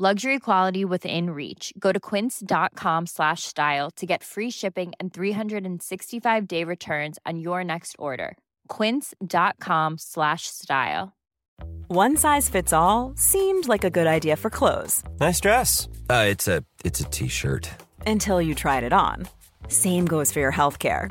Luxury quality within reach. Go to quince.com slash style to get free shipping and 365 day returns on your next order. Quince.com slash style. One size fits all seemed like a good idea for clothes Nice dress. Uh, it's a it's a t-shirt. until you tried it on. Same goes for your healthcare.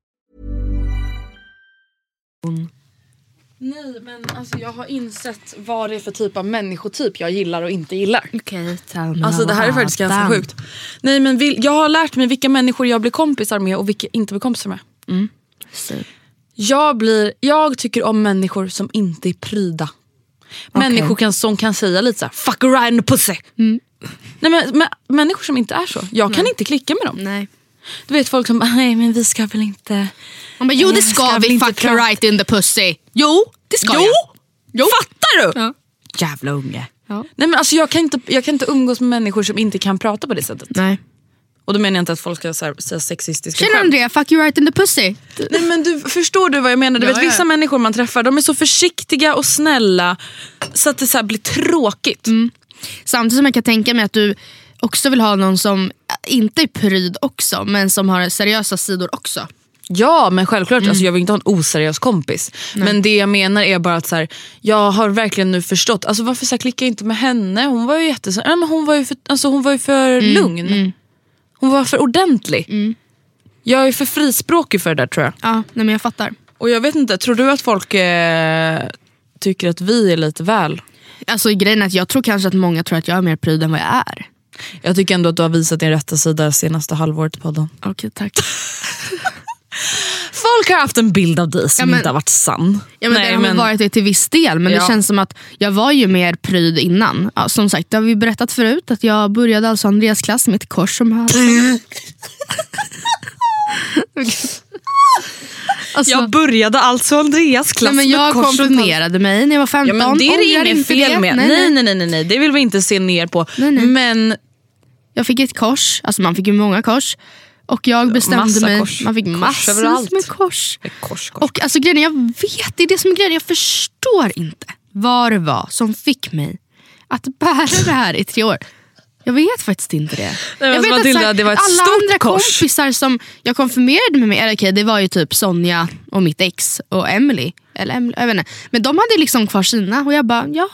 Nej men alltså jag har insett vad det är för typ av människotyp jag gillar och inte gillar. Me Alltså det här är faktiskt ganska sjukt. Nej men vil, jag har lärt mig vilka människor jag blir kompisar med och vilka jag inte blir kompisar med. Jag, blir, jag tycker om människor som inte är pryda. Människor kan, som kan säga lite såhär fuck around in the pussy. Nej, men, men, människor som inte är så. Jag kan inte klicka med dem. Nej. Du vet folk som nej men vi ska väl inte... Man bara, jo det Nej, ska, ska vi, fuck her right in the pussy. Jo, det ska Jo! jag. jo! Fattar du? Ja. Jävla unge. Ja. Nej, men alltså, jag, kan inte, jag kan inte umgås med människor som inte kan prata på det sättet. Nej. Och då menar jag inte att folk ska säga sexistiska Känner skämt. Andrea, fuck you right in the pussy. Nej, men du, förstår du vad jag menar? Du Ja, vet, ja. Vissa människor man träffar de är så försiktiga och snälla så att det så blir tråkigt. Samtidigt som jag kan tänka mig att du också vill ha någon som inte är pryd också men som har seriösa sidor också. Ja men självklart, alltså, jag vill inte ha en oseriös kompis. Men det jag menar är bara att så här, jag har verkligen nu förstått, alltså, varför så här, klickar jag inte med henne? Hon var ju, jättes- Nej, men hon var ju för, alltså, hon var ju för lugn. Hon var för ordentlig. Jag är för frispråkig för det där tror jag. Ja, nej, men jag fattar. Och jag vet inte, tror du att folk eh, tycker att vi är lite väl? Alltså grejen är att jag tror kanske att många tror att jag är mer pryd än vad jag är. Jag tycker ändå att du har visat din rätta sida senaste halvåret i podden. Okej tack. Folk har haft en bild av dig som Ja, men- inte har varit sann. Ja, men det har väl varit det till viss del men Ja. det känns som att jag var ju mer pryd innan. Ja, som sagt, det har vi berättat förut att jag började alltså Andreas klass med ett kors om halsen. alltså, Jag började alltså Andreas klass nej, men med jag halsen. konfirmerade mig när jag var 15. Ja, men det är det inget fel med. Nej, Nej, nej. nej, nej, nej, nej, det vill vi inte se ner på. Nej, nej. Men Jag fick ett kors, alltså man fick ju många kors. Och jag bestämde massa mig, kors. man fick massor överallt. med kors. kors, kors. Och alltså grejen är, jag vet, det är det som är grejen, jag förstår inte vad det var som fick mig att bära det här i tre år. Jag vet faktiskt inte det. men jag vet Matilda, så här, det var ett alla stort andra kors. kompisar som jag konfirmerade med mig, eller okej det var ju typ Sonja och mitt ex och Emily. Eller Emily jag vet inte. Men de hade liksom kvar sina och jag bara, ja.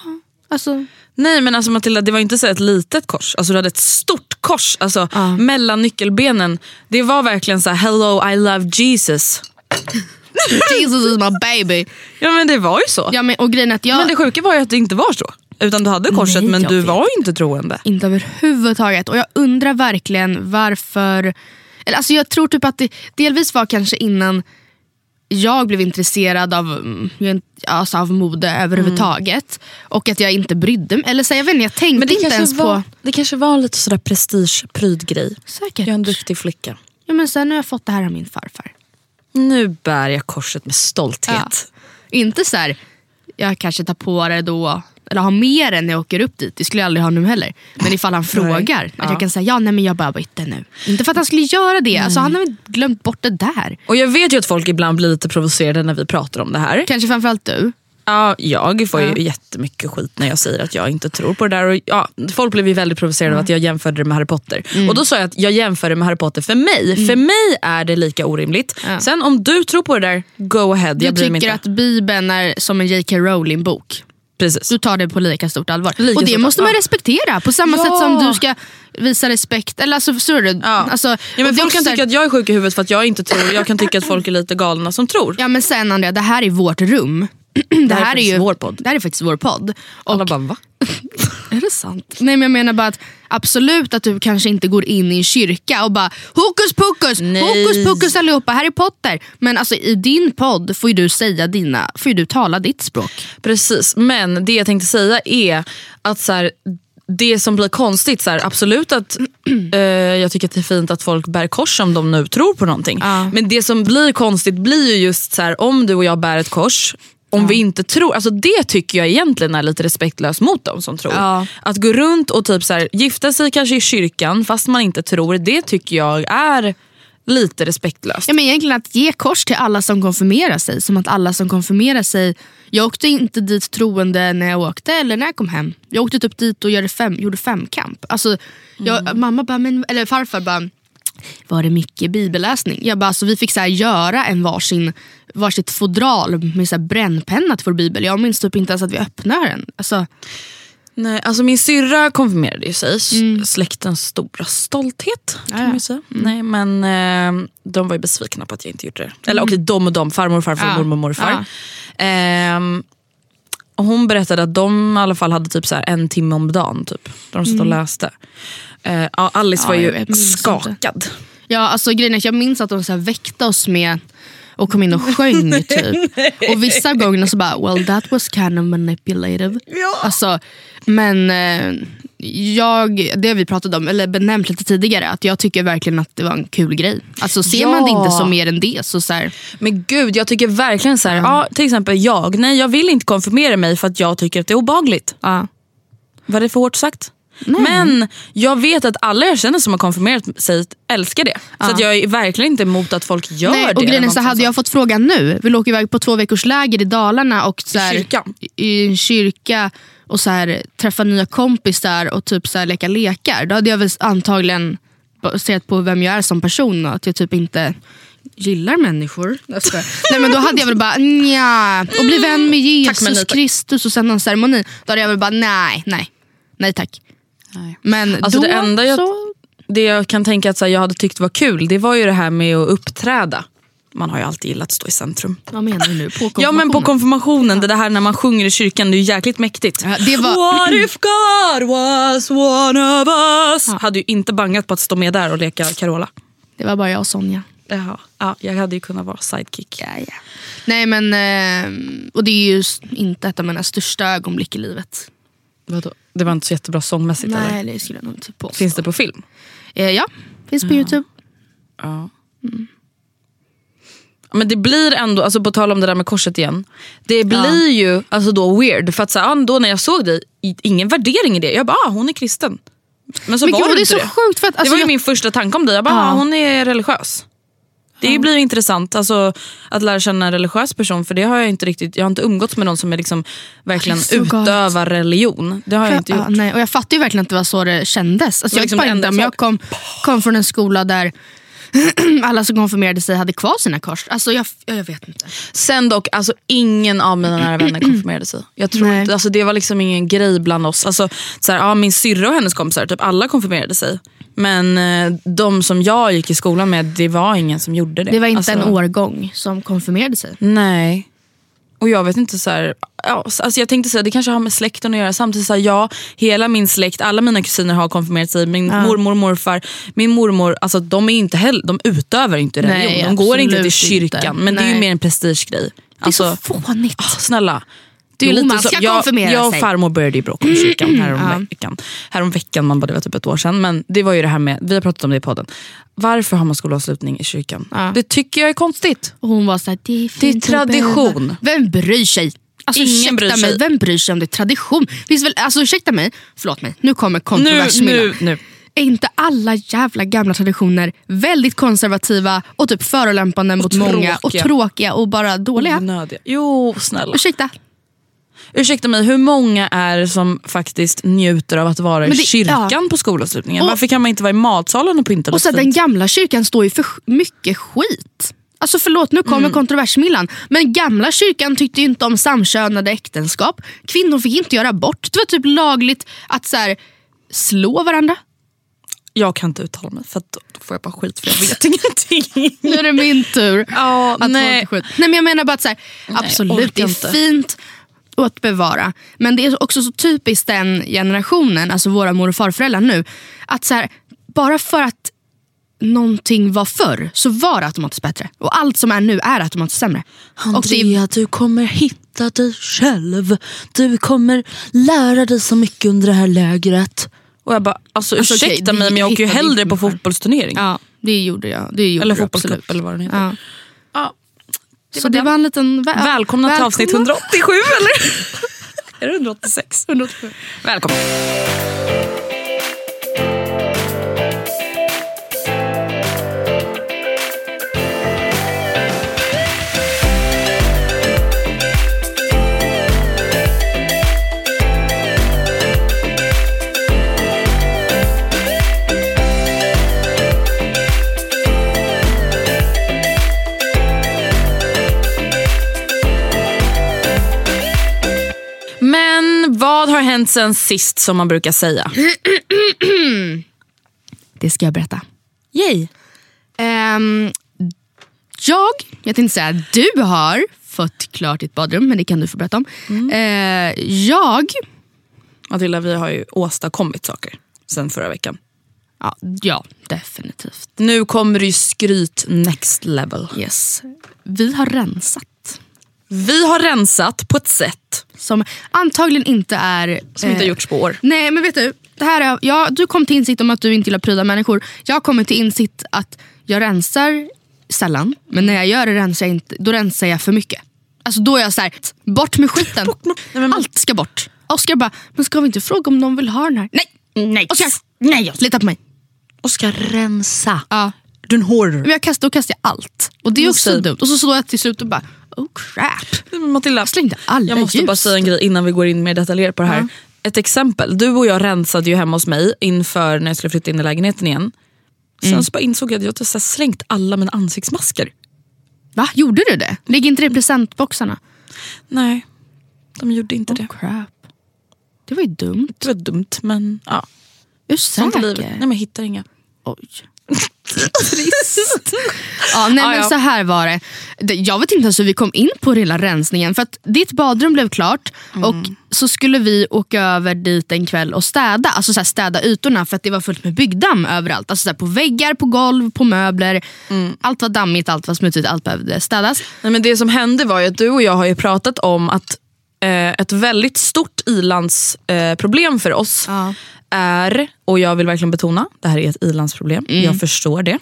Alltså, Nej men alltså Matilda, det var inte så ett litet kors. Alltså, du hade ett stort kors alltså, mellan nyckelbenen. Det var verkligen så här: hello I love Jesus. Jesus is my baby. Ja men det var ju så. Ja, men, och grejen att jag, Men det sjuka var ju att det inte var så. Utan du hade korset Nej, men du vet. var ju inte troende. Inte överhuvudtaget. Och jag undrar verkligen varför... Eller alltså jag tror typ att det delvis var kanske innan jag blev intresserad av, mm, alltså av mode överhuvudtaget. Och att jag inte brydde mig. Eller så, jag vet inte, jag tänkte Men det inte ens var, på... det kanske var lite sådär prestige-prydgrej. Säkert. Jag är en duktig flicka. Ja, men sen har jag fått det här av min farfar. Nu bär jag korset med stolthet. Inte så här, jag kanske tar på det då, eller har mer än när jag åker upp dit. Det skulle jag aldrig ha nu heller. Men ifall han frågar, att Ja. jag kan säga ja nej men jag bara bytte nu. Inte för att han skulle göra det, alltså, han har väl glömt bort det där. Och jag vet ju att folk ibland blir lite provocerade när vi pratar om det här. Kanske framförallt du. Ja, jag får ju Ja. jättemycket skit när jag säger att jag inte tror på det där. Och, ja, folk blev ju väldigt provocerade av att jag jämförde det med Harry Potter. Mm. Och Då sa jag att jag jämför det med Harry Potter för mig. För mig är det lika orimligt. Ja. Sen om du tror på det där, go ahead. Du jag tycker att Bibeln är som en J.K. Rowling-bok. Precis. Du tar det på lika stort allvar. Lika och det måste man respektera på samma Ja. sätt som du ska visa respekt. Eller alltså, förstår du? Ja. Alltså, Ja, men folk kan tycka att jag är sjuk i huvudet för att jag inte tror. Jag kan tycka att folk är lite galna som tror. Ja men sen Andrea, det här är vårt rum. Det, här är är ju vår podd. Det här är faktiskt vår podd. Och, Alla bara va? är det sant? Nej men jag menar bara att absolut att du kanske inte går in i en kyrka och bara hokus pokus, Nej. hokus pokus allihopa, Harry Potter. Men alltså i din podd får du säga dina, får du tala ditt språk. Precis, men det jag tänkte säga är att så här, det som blir konstigt, så här, absolut att eh, jag tycker att det är fint att folk bär kors om de nu tror på någonting. Ja. Men det som blir konstigt blir ju just så här, om du och jag bär ett kors, om vi inte tror, alltså det tycker jag egentligen är lite respektlöst mot dem som tror. Ja. Att gå runt och typ så här, gifta sig kanske i kyrkan fast man inte tror, det tycker jag är lite respektlöst. Ja, men egentligen att ge kors till alla som konfirmerar sig. Som att alla som konfirmerar sig... Jag åkte inte dit troende när jag åkte eller när jag kom hem. Jag åkte typ dit och gjorde, fem, gjorde femkamp. Alltså, jag, Mamma bara, men, eller farfar bara, var det mycket bibelläsning? Jag bara, alltså, vi fick så här, göra en varsin, varsitt fodral med så här, brännpenna till vår bibel. Jag minns typ inte ens att vi öppnade den. Alltså, Nej, alltså min syrra konfirmerade ju sig, S- släktens stora stolthet. kan Mm. ja. man säga. Nej, men eh, de var ju besvikna på att jag inte gjorde det. Eller okej, de och de, farmor, farfar, Mm. Ja. mormor, morfar. Ehm, och hon berättade att de i alla fall hade typ så här en timme om dagen typ, där de satt och läste. Eh, ja, Alice Mm. Ja, var ju skakad. Ja, alltså grejen är att jag minns att de så väckte oss med och kom in och sjöng typ. Och vissa gånger så bara, well that was kind of manipulative. Alltså, men eh, jag, det har vi pratat om, eller benämnt lite tidigare, att jag tycker verkligen att det var en kul grej. Alltså ser man det Ja. inte som mer än det så, så här, Men gud, jag tycker verkligen så här, ja, till exempel jag, nej jag vill inte konfirmera mig för att jag tycker att det är obagligt. ja. Var det för hårt sagt? Men jag vet att alla jag känner som har konfirmerat sig älskar det. Så att jag är verkligen inte emot att folk gör Nej, det. och grejen är eller så hade jag fått frågan nu, vill åka iväg på två veckors läger i Dalarna och så här, kyrkan? i en kyrka och så här, träffa nya kompisar och typ så här, leka lekar. Då hade jag väl antagligen baserat på vem jag är som person att jag typ inte gillar människor. Nej men då hade jag väl bara nja och bli vän med Jesus nej, tack. Kristus och sen någon ceremoni. Då hade jag väl bara nej, nej, nej tack. Nej. Men Alltså då det enda jag, så... det jag kan tänka att så här, jag hade tyckt var kul, det var ju det här med att uppträda. Man har ju alltid gillat att stå i centrum. Vad menar du nu? På Ja men på konfirmationen? konfirmationen, det här när man sjunger i kyrkan, det är ju jäkligt mäktigt. Ja, det var- What if God was one of us? Hade ju inte bangat på att stå med där och leka Carola. Det var bara jag och Sonja. Jaha. Ja, jag hade ju kunnat vara sidekick. Ja, ja. Nej men, eh, och det är ju inte ett av mina största ögonblick i livet. Vadå? Det var inte så jättebra sångmässigt eller? Nej det skulle jag nog inte påstå. Finns det på film? Eh, ja, finns på youtube. Ja. Men det blir ändå, alltså på tal om det där med korset igen. Det blir ju alltså då weird. För att så här, ja, då när jag såg dig, ingen värdering i det. Jag bara, ah, hon är kristen. Men så Men var gud, det det inte så det. sjukt för att det alltså, var ju jag, min första tanke om dig. Jag bara, Ja. ah, hon är religiös. Det blir intressant alltså, att lära känna en religiös person för det har jag inte riktigt, jag har inte umgåtts med någon som är liksom verkligen är utövar religion. Det har jag inte ja, gjort. nej, och jag fattar ju verkligen att det var så det kändes. Alltså, jag liksom bara inte jag jag kom, kom från en skola där alla som konfirmerade sig hade kvar sina kors. Alltså jag, jag vet inte. Sen dock, alltså, ingen av mina nära vänner konfirmerade sig. Jag tror inte, alltså, det var liksom ingen grej bland oss. Alltså, så här, ja, min syrra och hennes kompisar, typ alla konfirmerade sig. Men eh, de som jag gick i skolan med, det var ingen som gjorde det. Det var inte alltså, en årgång som konfirmerade sig. Nej. Och jag vet inte, så här, ja, så- alltså jag tänkte säga det kanske har med släkten att göra. Samtidigt så här, ja, hela min släkt, alla mina kusiner har konfirmerat sig. Min mormor och morfar, min mormor, alltså de är inte heller, de utövar inte religion. Nej, de går inte till absolut inte. kyrkan. Men det är ju Nej. mer en prestigegrej. Det är Alltså, så fånigt. Ah, snälla. Det är Jo, lite man så, ska jag, konfirmera jag och farmor började ju bråka om kyrkan härom, veckan. härom veckan. Man bara, det var typ ett år sedan. Men det var ju det här med, vi har pratat om det i podden. Varför har man skolavslutning i kyrkan? Ja. Det tycker jag är konstigt. Och hon var såhär, det är, Det är tradition. Vem bryr sig? Alltså, Ingen bryr sig. Mig, vem bryr sig om det är tradition? Finns väl, alltså, ursäkta mig, förlåt mig, nu kommer Nu, kontroversmyllan. nu, nu. Är inte alla jävla gamla traditioner väldigt konservativa och typ förolämpande mot många och tråkiga. tråkiga och bara dåliga? Onödiga. Jo, snälla. Ursäkta? Ursäkta mig, hur många är det som faktiskt njuter av att vara i det- kyrkan ja. på skolavslutningen? Varför kan man inte vara i matsalen och pynta Och så den gamla kyrkan står ju för mycket skit. Alltså förlåt, nu Mm. kommer kontroversmillan. Men gamla kyrkan tyckte inte om samkönade äktenskap. Kvinnor fick inte göra abort. Det var typ lagligt att så här, slå varandra. Jag kan inte uttala mig för att då får jag bara skit för jag vet ingenting. Nu är det min tur. Ja, att nej. skit. nej men jag menar bara att så här, Nej, absolut det är inte. fint att bevara. Men det är också så typiskt den generationen, alltså våra mor och farföräldrar nu. Att så här, bara för att någonting var förr så var det automatiskt bättre. Och allt som är nu är automatiskt sämre. Och det Andrea, du kommer hitta dig själv. Du kommer lära dig så mycket under det här lägret. Och jag bara, alltså, Alltså, ursäkta vi mig men jag åker ju hellre på fotbollsturnering. ja, det gjorde jag. Det gjorde Eller fotbollscup eller vad den heter. Ja. Ja. Så det var en liten... vä- Välkomna till avsnitt välkomna. 187 eller? är det 186? 187. Välkommen. Hänt sen sist som man brukar säga? Det ska jag berätta. Yay. Ehm, jag, jag tänkte säga du har fått klart ditt badrum, men det kan du få berätta om. Mm. Eh, jag, Matilda, vi har ju åstadkommit saker sen förra veckan. ja, ja definitivt. Nu kommer det ju skryt next level. Yes. Vi har rensat. Vi har rensat på ett sätt Som antagligen inte är... som inte eh, har gjorts på år. Nej men vet du, det här är, ja, du kom till insikt om att du inte gillar pryda människor. Jag kommer till insikt att jag rensar sällan, men när jag gör det rensar jag inte, då rensar jag för mycket. Alltså då är jag såhär, bort med skiten. Nej, men- Allt ska bort. Oskar bara, men ska vi inte fråga om de vill ha den här? Nej! Nej. Oskar! Nej! Lita på mig. Och ska rensa. Ja. Du är en. Men jag kastar, då kastar jag allt. Och det är också dumt. Och så står jag till slut och bara, oh crap. Matilda, slängde alla jag måste ljus. bara säga en grej innan vi går in mer detaljerat på det här. Ett exempel. Du och jag rensade ju hemma hos mig inför när jag skulle flytta in i lägenheten igen. Sen så bara insåg jag att jag hade slängt alla mina ansiktsmasker. Va? Gjorde du det? Ligger inte det i presentboxarna? Nej, de gjorde inte det. Oh crap. Det var ju dumt. Det var dumt men ja. Är du säker? Nej men jag hittar inga. Oj. Ja, nej, Ah, men så här var det. Jag vet inte ens hur vi kom in på hela rensningen. För att Ditt badrum blev klart och så skulle vi åka över dit en kväll och städa. Alltså så här, städa ytorna för att det var fullt med byggdamm överallt. Alltså så här, på väggar, på golv, på möbler. Allt var dammigt, allt var smutsigt, allt behövde städas. Nej, men det som hände var ju att du och jag har ju pratat om att eh, ett väldigt stort ilandsproblem eh, för oss Ja. Är, och jag vill verkligen betona, det här är ett ilandsproblem, jag förstår det.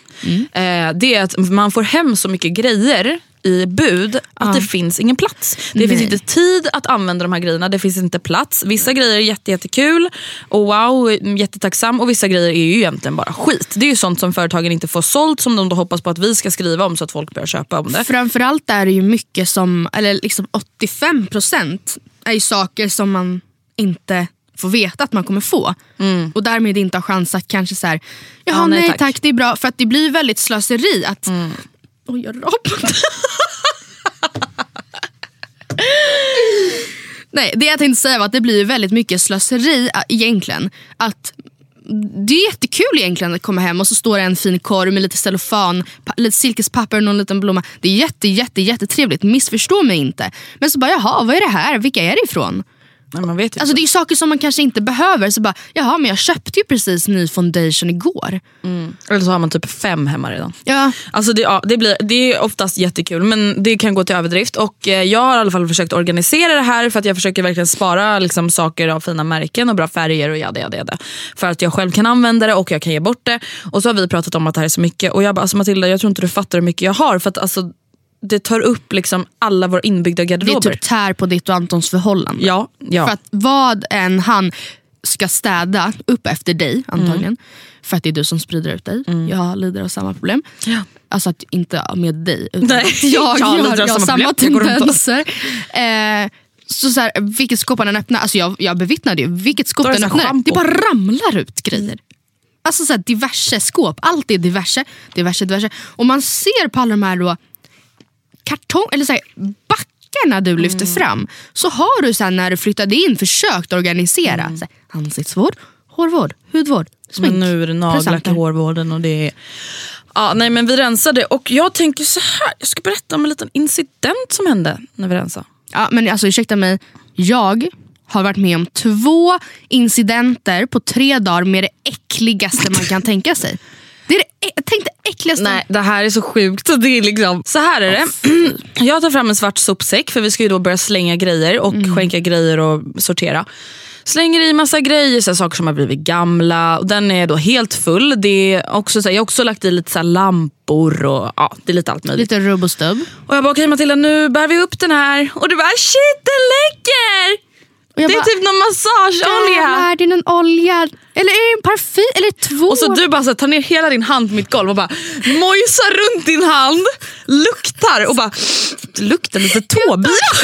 Eh, det är att man får hem så mycket grejer i bud att det finns ingen plats. Det finns Nej. inte tid att använda de här grejerna, det finns inte plats. Vissa grejer är jätte, jättekul och wow, jättetacksam och vissa grejer är ju egentligen bara skit. Det är ju sånt som företagen inte får sålt som de då hoppas på att vi ska skriva om så att folk börjar köpa om det. Framförallt är det ju mycket som, eller liksom 85% är ju saker som man inte får veta att man kommer få. Och därmed inte har chans att kanske så här, jaha Ja, nej, nej, tack." tack. det är bra. För att det blir väldigt slöseri att... Oj, jag rapade. nej, det jag tänkte säga var att det blir väldigt mycket slöseri äh, egentligen. Att det är jättekul egentligen att komma hem och så står det en fin korg med lite cellofan, lite silkespapper och någon liten blomma. Det är jätte, jätte, jättetrevligt, missförstå mig inte. Men så bara, jaha vad är det här? Vilka är det ifrån? Man vet ju Alltså det är saker som man kanske inte behöver. Så bara, jaha men jag köpte ju precis ny foundation igår. Eller så har man typ fem hemma redan. Ja, Alltså det, ja, det, blir, det är oftast jättekul men det kan gå till överdrift. Och eh, Jag har i alla fall försökt organisera det här för att jag försöker verkligen spara liksom, saker av fina märken och bra färger och jada, jada, jada. För att jag själv kan använda det och jag kan ge bort det. Och så har vi pratat om att det här är så mycket. Och jag bara, alltså Matilda jag tror inte du fattar hur mycket jag har. För att alltså, det tar upp liksom alla våra inbyggda det garderober. typ tär på ditt och Antons förhållande. Ja, ja. För att vad än han ska städa upp efter dig antagligen. För att det är du som sprider ut dig. Jag lider av samma problem. Ja. Alltså att inte med dig utan Nej, att jag, jag lider av samma samma tendenser. Eh, Så, så här, vilket skåp han än öppnar, alltså jag, jag bevittnade ju, vilket skåp är här öppnar, det bara ramlar ut grejer. Alltså så här, diverse skåp, allt är diverse, diverse, diverse. Och man ser på alla de här då, kartong, eller så här, backarna du lyfter Mm. fram. Så har du sen när du flyttade in försökt organisera Mm. så här, ansiktsvård, hårvård, hudvård, smink. Men nu är det nagellack i hårvården och det är... Ja, nej men vi rensade och jag tänker så här. jag ska berätta om en liten incident som hände när vi rensade. Ja, men alltså ursäkta mig, jag har varit med om två incidenter på tre dagar med det äckligaste man kan tänka sig. Det är det, tänk det äckligaste. Nej, det här är så sjukt. Det är liksom, så här är det. Jag tar fram en svart sopsäck för vi ska ju då börja slänga grejer och skänka grejer och sortera. Slänger i massa grejer, så saker som har blivit gamla. Och den är då helt full. Det är också, så här, jag har också lagt i lite så lampor och ja, det är lite allt möjligt. Lite rubb och stubb. Och jag bara, okej Matilda nu bär vi upp den här. Och du bara, shit den läcker! Det är bara, typ någon massageolja. Jävlar, det är någon olja. Eller är det en parfym? Eller två? Och så du bara så här, tar ner hela din hand på mitt golv och bara mojsar runt din hand, luktar och bara det luktar lite tåbira.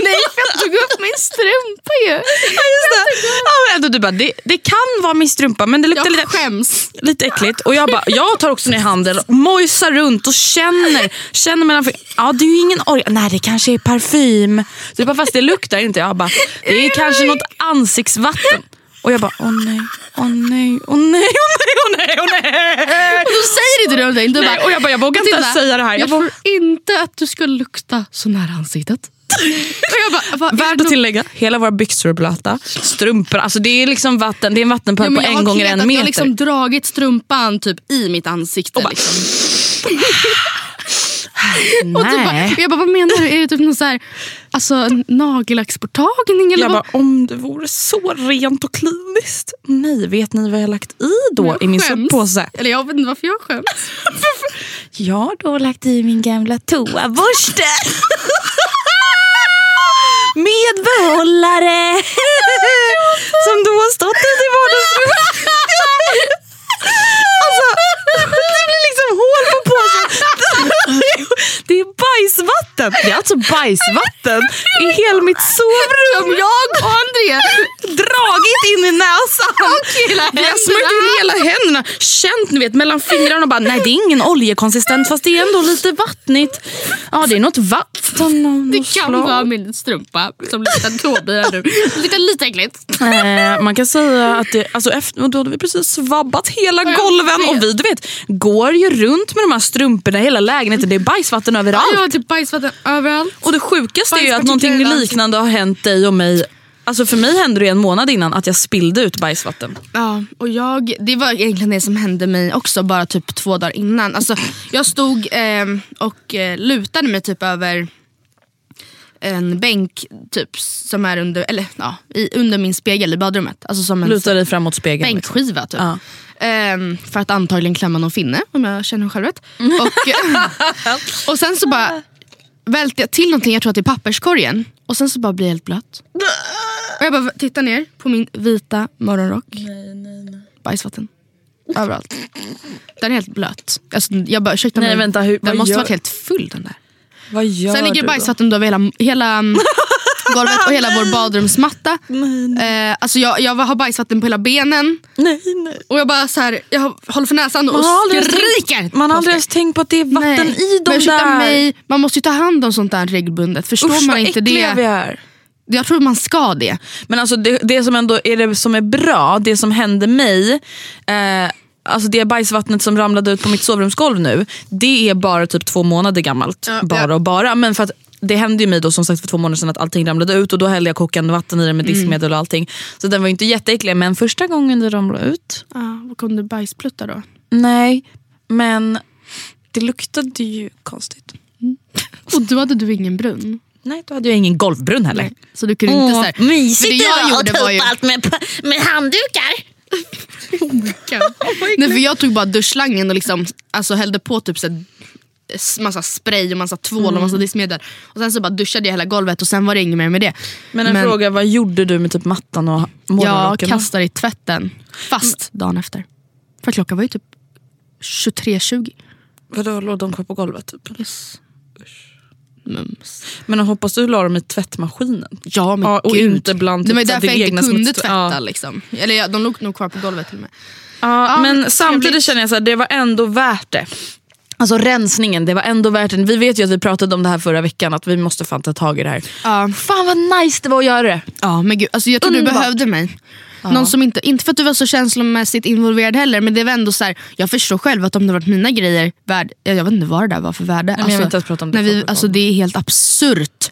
Nej, jag tog upp min strumpa ju. Ja, just det. Ja, men ändå, du bara, det, det kan vara min strumpa men det luktar Jag lite, skäms. lite äckligt. Och jag, bara, jag tar också ner handen, mojsar runt och känner, känner mellan Ja det är ju ingen olja, nej det kanske är parfym. Så jag bara, fast det luktar inte. Jag bara, det är kanske något ansiktsvatten. Och jag bara, åh nej, åh nej, åh nej, åh nej, åh nej, åh nej. Och då säger inte du någonting. Du Nej, bara, och jag bara, jag vågar inte ens säga det här. Jag tror inte att du ska lukta så nära ansiktet. och jag bara, Värt att tillägga, hela våra byxor är blöta. Strumpor, alltså det är liksom vatten, det är en vattenpöl Ja, på en gånger en Jag har meter. liksom dragit strumpan typ i mitt ansikte. bara- liksom. Och du bara, Nej. jag bara, vad menar du? Är det typ någon så här, alltså, nagellacksborttagning? Eller Jag vad? bara, om det vore så rent och kliniskt. Nej, vet ni vad jag har lagt i då i min soppåse? Eller jag vet inte varför jag skäms. Jag har då lagt i min gamla toaborste. Med behållare. Som då har stått i vardagsrummet. Alltså, det blir liksom hål på påsen. Det är bajsvatten. Det är alltså bajsvatten i hela mitt sovrum. Som jag och André dragit in i näsan. Vi har smort in hela händerna, känt ni vet, mellan fingrarna och bara nej det är ingen oljekonsistent fast det är ändå lite vattnigt. Ja det är något vatten av Det kan slag. vara min strumpa som luktar tåbira nu. Luktar lite äckligt. Eh, man kan säga att det, alltså efter, och då hade vi precis svabbat hela golven och vi du vet, går ju runt med de här strumporna i hela lägenheten. Det är bajsvatten överallt. Jag har typ bajsvatten överallt. Och det sjukaste är ju att någonting liknande har hänt dig och mig. Alltså för mig hände det en månad innan att jag spillde ut bajsvatten. Ja, och jag, det var egentligen det som hände mig också bara typ två dagar innan. Alltså, jag stod eh, och lutade mig typ över en bänk typ, som är under, eller, ja, i, under min spegel i badrummet. Alltså som en Luta dig framåt spegeln. liksom. bänkskiva typ. Ja. Ehm, för att antagligen klämma någon finne om jag känner själv rätt. Och, och sen så bara välte jag till någonting, jag tror att det är papperskorgen. Och sen så bara blir jag helt blöt. Och jag bara tittar ner på min vita morgonrock. Bajsvatten. Överallt. Den är helt blöt. Alltså, jag bara, ursäkta Nej, mig. vänta, hur- den måste gör- varit helt full den där. Vad gör Sen ligger det bajsvatten över hela, hela mm, golvet och hela vår badrumsmatta. Eh, alltså jag, jag har bajsvatten på hela benen. Nej, nej. Och jag bara så här, jag håller för näsan och skriker. tänkt- Man har aldrig ens tänkt på att det är vatten Nej. i de Men ursäkta där. mig, man måste ju ta hand om sånt där regelbundet. Förstår Usch man inte äckliga vi det? är. Jag tror man ska det. Men alltså det, det som ändå är det som är bra, det som hände mig, eh, alltså det bajsvattnet som ramlade ut på mitt sovrumsgolv nu, det är bara typ två månader gammalt. Ja, bara ja. och bara. Men för att det hände ju mig då som sagt för två månader sedan att allting ramlade ut och då hällde jag kokande vatten i det med diskmedel och allting. Så den var inte jätteäcklig men första gången det ramlade ut, vad kom det bajspluttar då? nej. Men det luktade ju konstigt. Och då hade du ingen brunn. Nej, då hade jag ingen golvbrunn heller. Så du kunde inte så här, mysigt det gjorde var ju... med, med handdukar. Nej, för jag tog bara duschslangen och liksom, alltså, hällde på typ så här, massa spray och massa tvål och Mm. massa diskmedel. Och sen så bara duschade jag hela golvet och sen var det inget mer med det. Men en fråga, vad gjorde du med typ mattan och Jag morgonrocken? kastade i tvätten. Fast dagen efter. För klockan var ju typ 23.20. Vadå, låg de kvar på golvet? Typ? Yes. Mums. Men jag hoppas du la dem i tvättmaskinen. Ja men Ja, och gud. inte bland Det var typ därför jag inte kunde tvätta. Ja. Liksom. Eller ja, de låg nog kvar på golvet till och med. Ja, Ja, men men samtidigt känner jag att det var ändå värt det. Alltså rensningen, det var ändå värt det. Vi vet ju att vi pratade om det här förra veckan, att vi måste fan ta tag i det här. Ja. Fan vad nice det var att göra det. Ja men gud, alltså jag tror du Underbart. behövde mig. Någon som inte, inte för att du var så känslomässigt involverad heller men det var ändå så här, jag förstår själv att om det varit mina grejer, värd, jag vet inte vad det där var för värde. jag inte ens prata om det när vi, för- alltså, det är helt absurt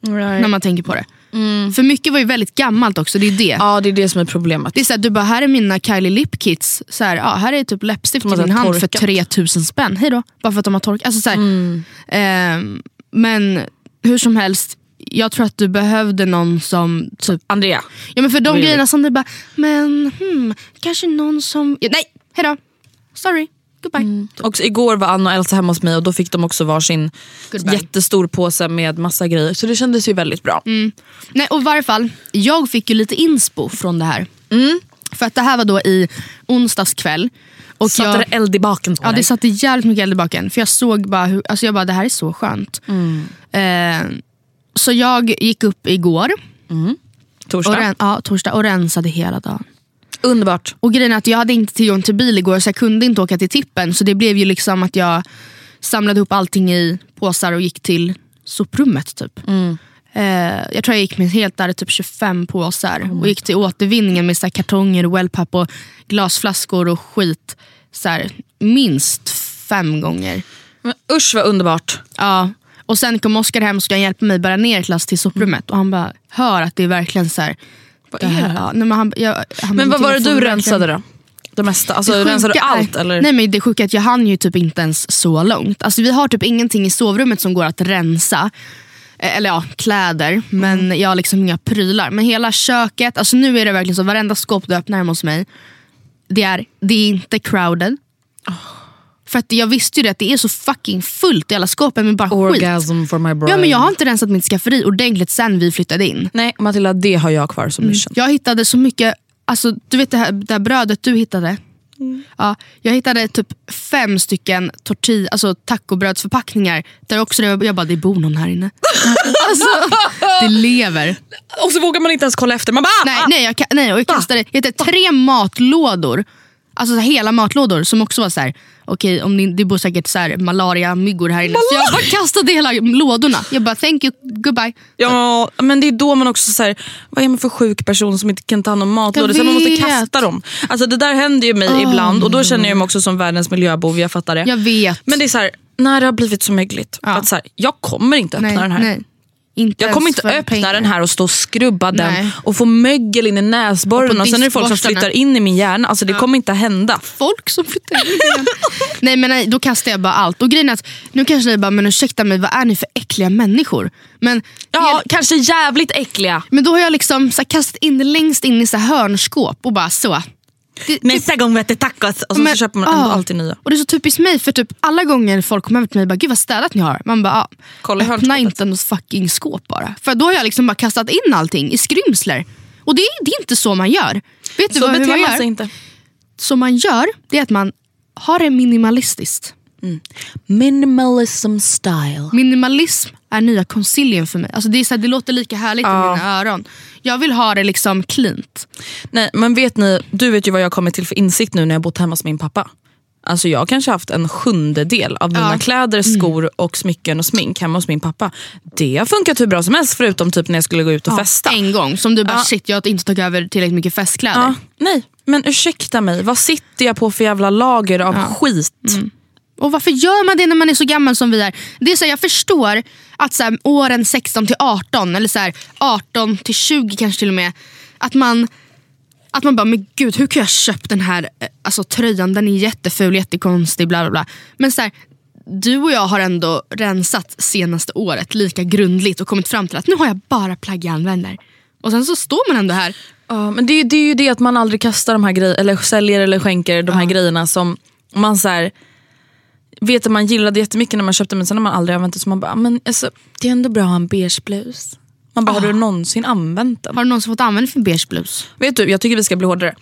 när man tänker på det. Mm. För mycket var ju väldigt gammalt också, det är det. Ja det är det som är problemet. Det är så här, du bara, här är mina Kylie Lip Kits. Så här, ja, här är typ läppstift i din hand för torkat. 3000 spänn. Hej då. Bara för att de har torkat. Alltså, så här, Mm. ehm, men hur som helst, jag tror att du behövde någon som typ Andrea. Ja men för de grejerna som du bara, men hmm, kanske någon som... Ja, nej, hejdå. Sorry, goodbye. Och igår var Anna och Elsa hemma hos mig och då fick de också varsin Goodbye. jättestor påse med massa grejer. Så det kändes ju väldigt bra. Nej, och i varje fall, jag fick ju lite inspo från det här. Mm. För att det här var då i onsdags kväll. Och Satte jag, det eld i baken på Ja dig? det satte jävligt mycket eld i baken. För jag såg bara hur, alltså jag bara det här är så skönt. Mm. Eh, så jag gick upp igår, Torsdag. och, ren, ja, torsdag, och rensade hela dagen. Underbart. Och grejen är att jag hade inte tillgång till bil igår så jag kunde inte åka till tippen. Så det blev ju liksom att jag samlade ihop allting i påsar och gick till soprummet. Typ. Eh, jag tror jag gick med helt där typ 25 påsar. och gick till återvinningen med så kartonger, wellpapp och glasflaskor och skit. Så här, minst fem gånger. Men usch vad underbart. Ja. Och sen kom Oskar hem och ska hjälpa mig bära ner klass till soprummet. Och han bara hör att det är verkligen så här. Vad är det? Ja, nej, men han, jag, han Men vad var det "Matilda, du får vi verkligen-" rensade då? Det mesta? Alltså, Det rensade du allt? Eller? Nej men det sjuka är att jag hann ju typ inte ens så långt. Alltså, vi har typ ingenting i sovrummet som går att rensa. Eh, Eller ja, kläder. Men Mm. jag har liksom inga prylar. Men hela köket, alltså nu är det verkligen så varenda skåp du öppnar hemma hos mig. Det är, det är inte crowded. För att jag visste ju det att det är så fucking fullt i alla skåpen med bara skit. Orgasm for my brain. Ja, men jag har inte rensat mitt skafferi ordentligt sen vi flyttade in. Nej Matilda, det har jag kvar som mission. Jag hittade så mycket, alltså, du vet det här, det här brödet du hittade? Ja, jag hittade typ fem stycken tortilla, alltså tacobrödsförpackningar. Där också, det- jag bara, det bor någon här inne. alltså, det lever. Och så vågar man inte ens kolla efter. Man bara, ah, Nej, ah. nej, jag, nej och jag kastade jag hittade tre matlådor. Alltså så här, hela matlådor som också var så här. okej om det, det bor säkert så här, malaria-myggor här inne. Så jag bara kastade hela lådorna. Jag bara thank you, goodbye. Ja, men det är då man också säger vad är man för sjuk person som inte kan ta hand om matlådor? Så man måste kasta dem. Alltså det där händer ju mig ibland och då känner jag mig också som världens miljöbov, jag fattar det. Jag vet. Men det är så här, när det har blivit så mögligt, Ja. att så här, jag kommer inte öppna nej, den här. Nej. Inte Jag kommer inte öppna pengar. den här och stå och skrubba den Nej. och få mögel in i näsborren Och och, sen är det folk som flyttar in i min hjärna. Alltså det kommer inte hända. folk som flyttar in igen. Nej men nej, då kastar jag bara allt. Och grejen att, nu kanske ni bara, men ursäkta mig, vad är ni för äckliga människor? Men, Ja, kanske jävligt äckliga. men då har jag liksom så här, kastat in det längst in i så här hörnskåp och bara så. Det, Nästa gång vi äter tacos och så, Men- så köper man ah. alltid nya. Och det är så typiskt mig, för typ alla gånger folk kommer över till mig och bara, gud vad städat ni har. Man bara, ah, Kolla öppna inte något fucking skåp bara. För då har jag liksom bara kastat in allting i skrymsler. Och det är, det är inte så man gör. Vet du Så vad, hur man gör? sig inte. Som man gör, det är att man har det minimalistiskt. Minimalism style. Minimalism är nya consilien för mig. Alltså det, är så här, det låter lika härligt i mina öron. Jag vill ha det liksom cleant. Nej, men vet ni, du vet ju vad jag kommit till för insikt nu när jag bott hemma hos min pappa. Alltså jag har kanske haft en sjundedel av mina Ja. Mm. kläder, skor och smycken och smink hemma hos min pappa. Det har funkat hur bra som helst förutom typ när jag skulle gå ut och festa. En gång, som du bara Ja. shit jag har inte tagit över tillräckligt mycket festkläder. Ja, nej, men ursäkta mig, vad sitter jag på för jävla lager av skit? Mm. Och varför gör man det när man är så gammal som vi är? Det är så här, jag förstår att så här, åren 16 till 18 eller så här, 18 till 20 kanske till och med. Att man, att man bara, men gud hur kan jag ha köpt den här eh, alltså, tröjan? Den är jätteful, jättekonstig, bla bla bla. Men så här, du och jag har ändå rensat senaste året lika grundligt och kommit fram till att nu har jag bara plagg jag använder. Och sen så står man ändå här. Ja, men det, är- det är ju det att man aldrig kastar de här grejerna, eller säljer eller skänker de här grejerna som man så här, vet att man gillade jättemycket när man köpte men sen har man aldrig använt det så man bara, men alltså, det är ändå bra att ha en beige blus. Man bara, har du någonsin använt den? Har du någonsin fått användning för beige blus? Vet du, jag tycker vi ska bli hårdare.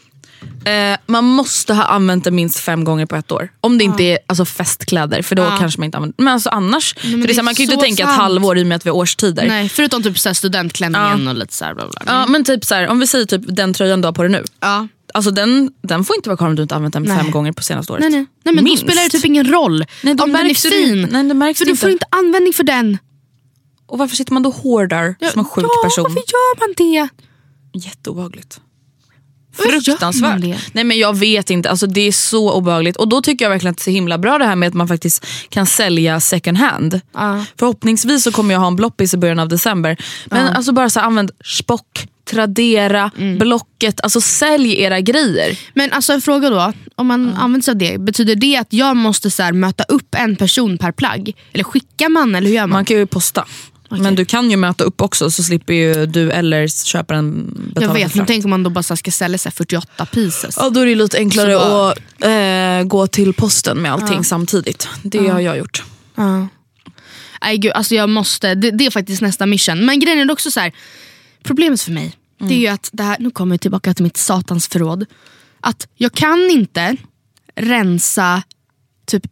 Eh, man måste ha använt det minst fem gånger på ett år. Om det inte är alltså, festkläder, för då kanske man inte använder Men alltså annars, för det här, man kan ju inte tänka ett halvår i och med att vi har årstider. Nej, förutom typ så här studentklänningen och lite så här bla bla. Ja, men typ så här, om vi säger typ den tröjan du har på dig nu. Ja. Alltså den, den får inte vara kvar om du inte använt den Nej. fem gånger på senaste året. Nej, nej. nej men Minst. då spelar det typ ingen roll Nej, om den är fin. inte. Nej, det märks för du inte. får inte användning för den. Och varför sitter man då hårdar som en sjuk ja, person? varför gör man det? Jätteobehagligt. Fruktansvärt. Nej men jag vet inte, alltså, det är så obehagligt. Och då tycker jag verkligen att det är så himla bra det här med att man faktiskt kan sälja second hand. Ja. Förhoppningsvis så kommer jag ha en bloppis i början av december. Men alltså bara så här, använd Spock, Tradera, Mm. Blocket. Alltså sälj era grejer. Men alltså en fråga då, om man använder sig av det, betyder det att jag måste så här, möta upp en person per plagg? Eller skickar man eller hur gör man? Man kan ju posta. Men du kan ju möta upp också så slipper ju du eller köparen betala jag vet, men tänk om man då bara ska sälja så här, 48 pieces. Ja, då är det lite enklare bara- att eh, gå till posten med allting samtidigt. Det har jag gjort. Ja. Nej, gud, alltså jag måste, det, det är faktiskt nästa mission. Men grejen är också så här, problemet för mig, det är ju att det här, nu kommer jag tillbaka till mitt satans förråd. Att jag kan inte rensa typ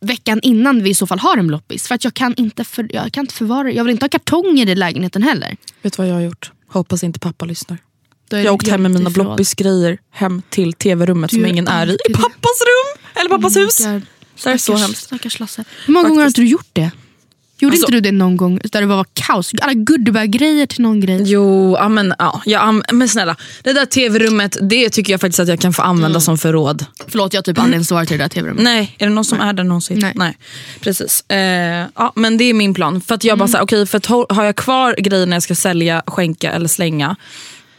veckan innan vi i så fall har en loppis. För att jag kan inte, för, jag kan inte förvara Jag vill inte ha kartonger i lägenheten heller. Vet du vad jag har gjort? Hoppas inte pappa lyssnar. Jag har åkt hem med mina bloppisgrejer hem till tv-rummet som ingen är i. I pappas rum! Eller pappas Oh hus. God. Det är så hemskt. Stackars Lasse. Hur många gånger har inte du gjort det? Gjorde Alltså- inte du det någon gång där det var kaos? Alla goodiebag-grejer till någon grej. Jo, ja, men, ja, am- men snälla. Det där tv-rummet, det tycker jag faktiskt att jag kan få använda Mm. som förråd. Förlåt, jag har typ aldrig ens varit i det där tv-rummet. Nej, är det någon som är där någonsin? Nej. Precis. Eh, ja, men det är min plan. För att jag Mm. bara så här, okej, för att har jag kvar grejer när jag ska sälja, skänka eller slänga,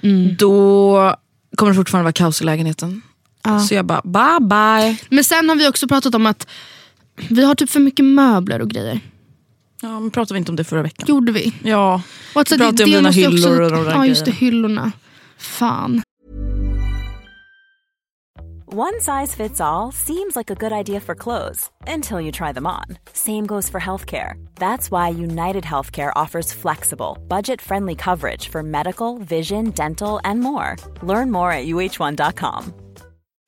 Mm. då kommer det fortfarande vara kaos i lägenheten. Så jag bara, bye bye. Men sen har vi också pratat om att vi har typ för mycket möbler och grejer. Ja, men pratade vi inte om det förra veckan? Gjorde vi? Ja, Och att så vi pratade om dina måste ju hyllor och de där Ja just det, hyllorna. Fan. One size fits all seems like a good idea for clothes until you try them on. Same goes for healthcare. That's why United Healthcare offers flexible, budget friendly coverage for medical, vision, dental, and more. Learn more at uh1.com.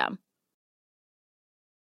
system.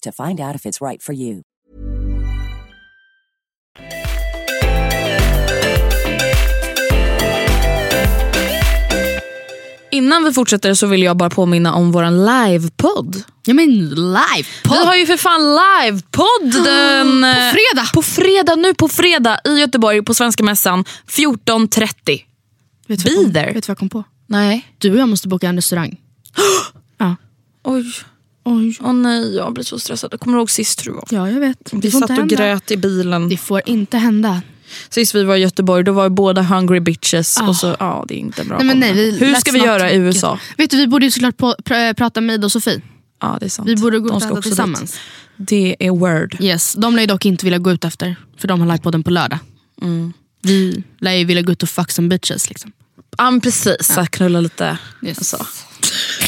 to find out if it's right for you. Innan vi fortsätter så vill jag bara påminna om våran livepodd. Ja men live Vi har ju för fan livepodd den... På fredag! På fredag, nu på fredag i Göteborg på Svenska Mässan 14.30. Vet Be du vad jag kom- there. Vet du vad jag kom på? Nej. Du och jag måste boka en restaurang. ja. Oj. Oj. Åh nej, jag blir så stressad. Jag kommer ihåg sist tror jag. Ja jag vet. Vi satt och hända. grät i bilen. Det får inte hända. Sist vi var i Göteborg då var båda hungry bitches. Och så, ja, det är inte bra Nej, men nej, vi- Hur ska vi göra i. USA? Vet du, vi borde ju såklart på, pr prata med Ida och Sofie. Ja, det är sant. Vi borde gå De och äta tillsammans. dit. Det är word. Yes, de lär ju dock inte vilja gå ut efter, för de har livepodden på lördag. Mm. Vi lär ju vilja gå ut och fuck some bitches. Liksom. Ja precis, här knulla lite. Yes. Så.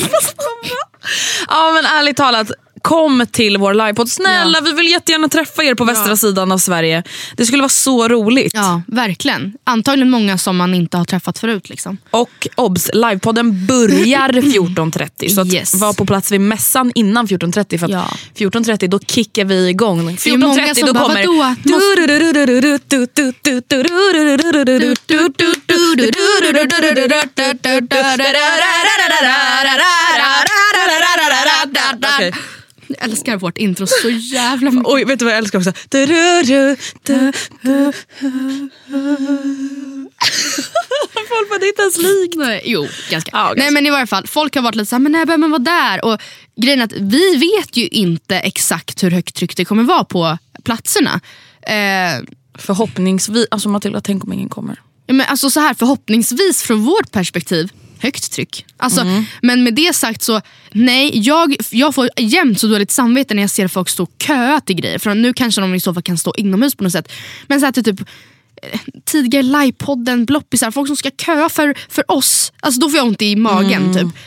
ja men ärligt talat, kom till vår livepodd. Snälla vi vill jättegärna träffa er på västra sidan av Sverige. Det skulle vara så roligt. Ja, verkligen. Antagligen många som man inte har träffat förut. Liksom. Och obs, livepodden börjar 14.30 så att Yes. var på plats vid mässan innan 14.30 för Ja. 14.30 då kickar vi igång. är ju många 14.30 som då kommer... "Vadå? Okej. Jag älskar vårt intro så jävla mycket. Oj, vet du vad jag älskar också? Folk bara, det är inte ens likt. Nej, jo, ganska. Ja, ganska. Nej men i varje fall, folk har varit lite såhär, men när behöver man vara där? Och grejen är att vi vet ju inte exakt hur högt tryck det kommer vara på platserna. Eh, Förhoppningsvis, alltså Matilda tänk om ingen kommer. Ja, men alltså så här, förhoppningsvis från vårt perspektiv, högt tryck. Alltså, Mm. Men med det sagt så, nej, jag, jag får jämt så dåligt samvete när jag ser folk stå och köa till grejer. För nu kanske de i så fall kan stå inomhus på något sätt. Men så här, typ eh, tidigare livepodden, bloppisar, folk som ska köa för, för oss. Alltså då får jag ont i magen. Mm. Typ.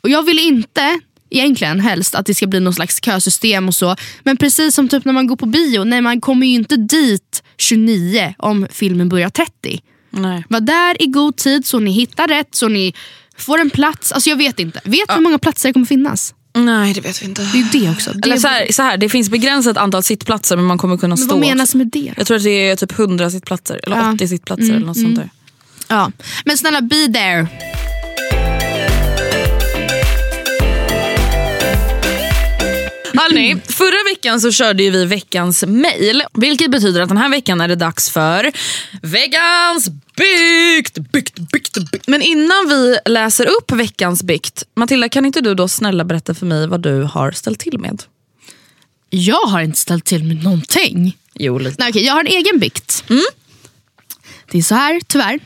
Och jag vill inte egentligen helst att det ska bli någon slags kösystem och så. Men precis som typ när man går på bio, nej man kommer ju inte dit 29 om filmen börjar 30. Nej. Var där i god tid så ni hittar rätt, så ni får en plats. Alltså jag vet inte. Vet du hur många platser det kommer finnas? Nej det vet vi inte. Det är ju det också. Det Eller så här, så här, det finns begränsat antal sittplatser men man kommer kunna men stå. vad menas med det? Jag tror att det är typ 100 sittplatser eller Ja. 80 sittplatser eller något sånt där. Ja. Men snälla be there. Hörrni, förra veckan så körde ju vi veckans mail. Vilket betyder att den här veckan är det dags för veckans bikt. bikt, bikt, bikt. Men innan vi läser upp veckans bikt, Matilda kan inte du då snälla berätta för mig vad du har ställt till med? Jag har inte ställt till med någonting. Jo, lite. Nej, okej, jag har en egen bikt. Det är så här, tyvärr,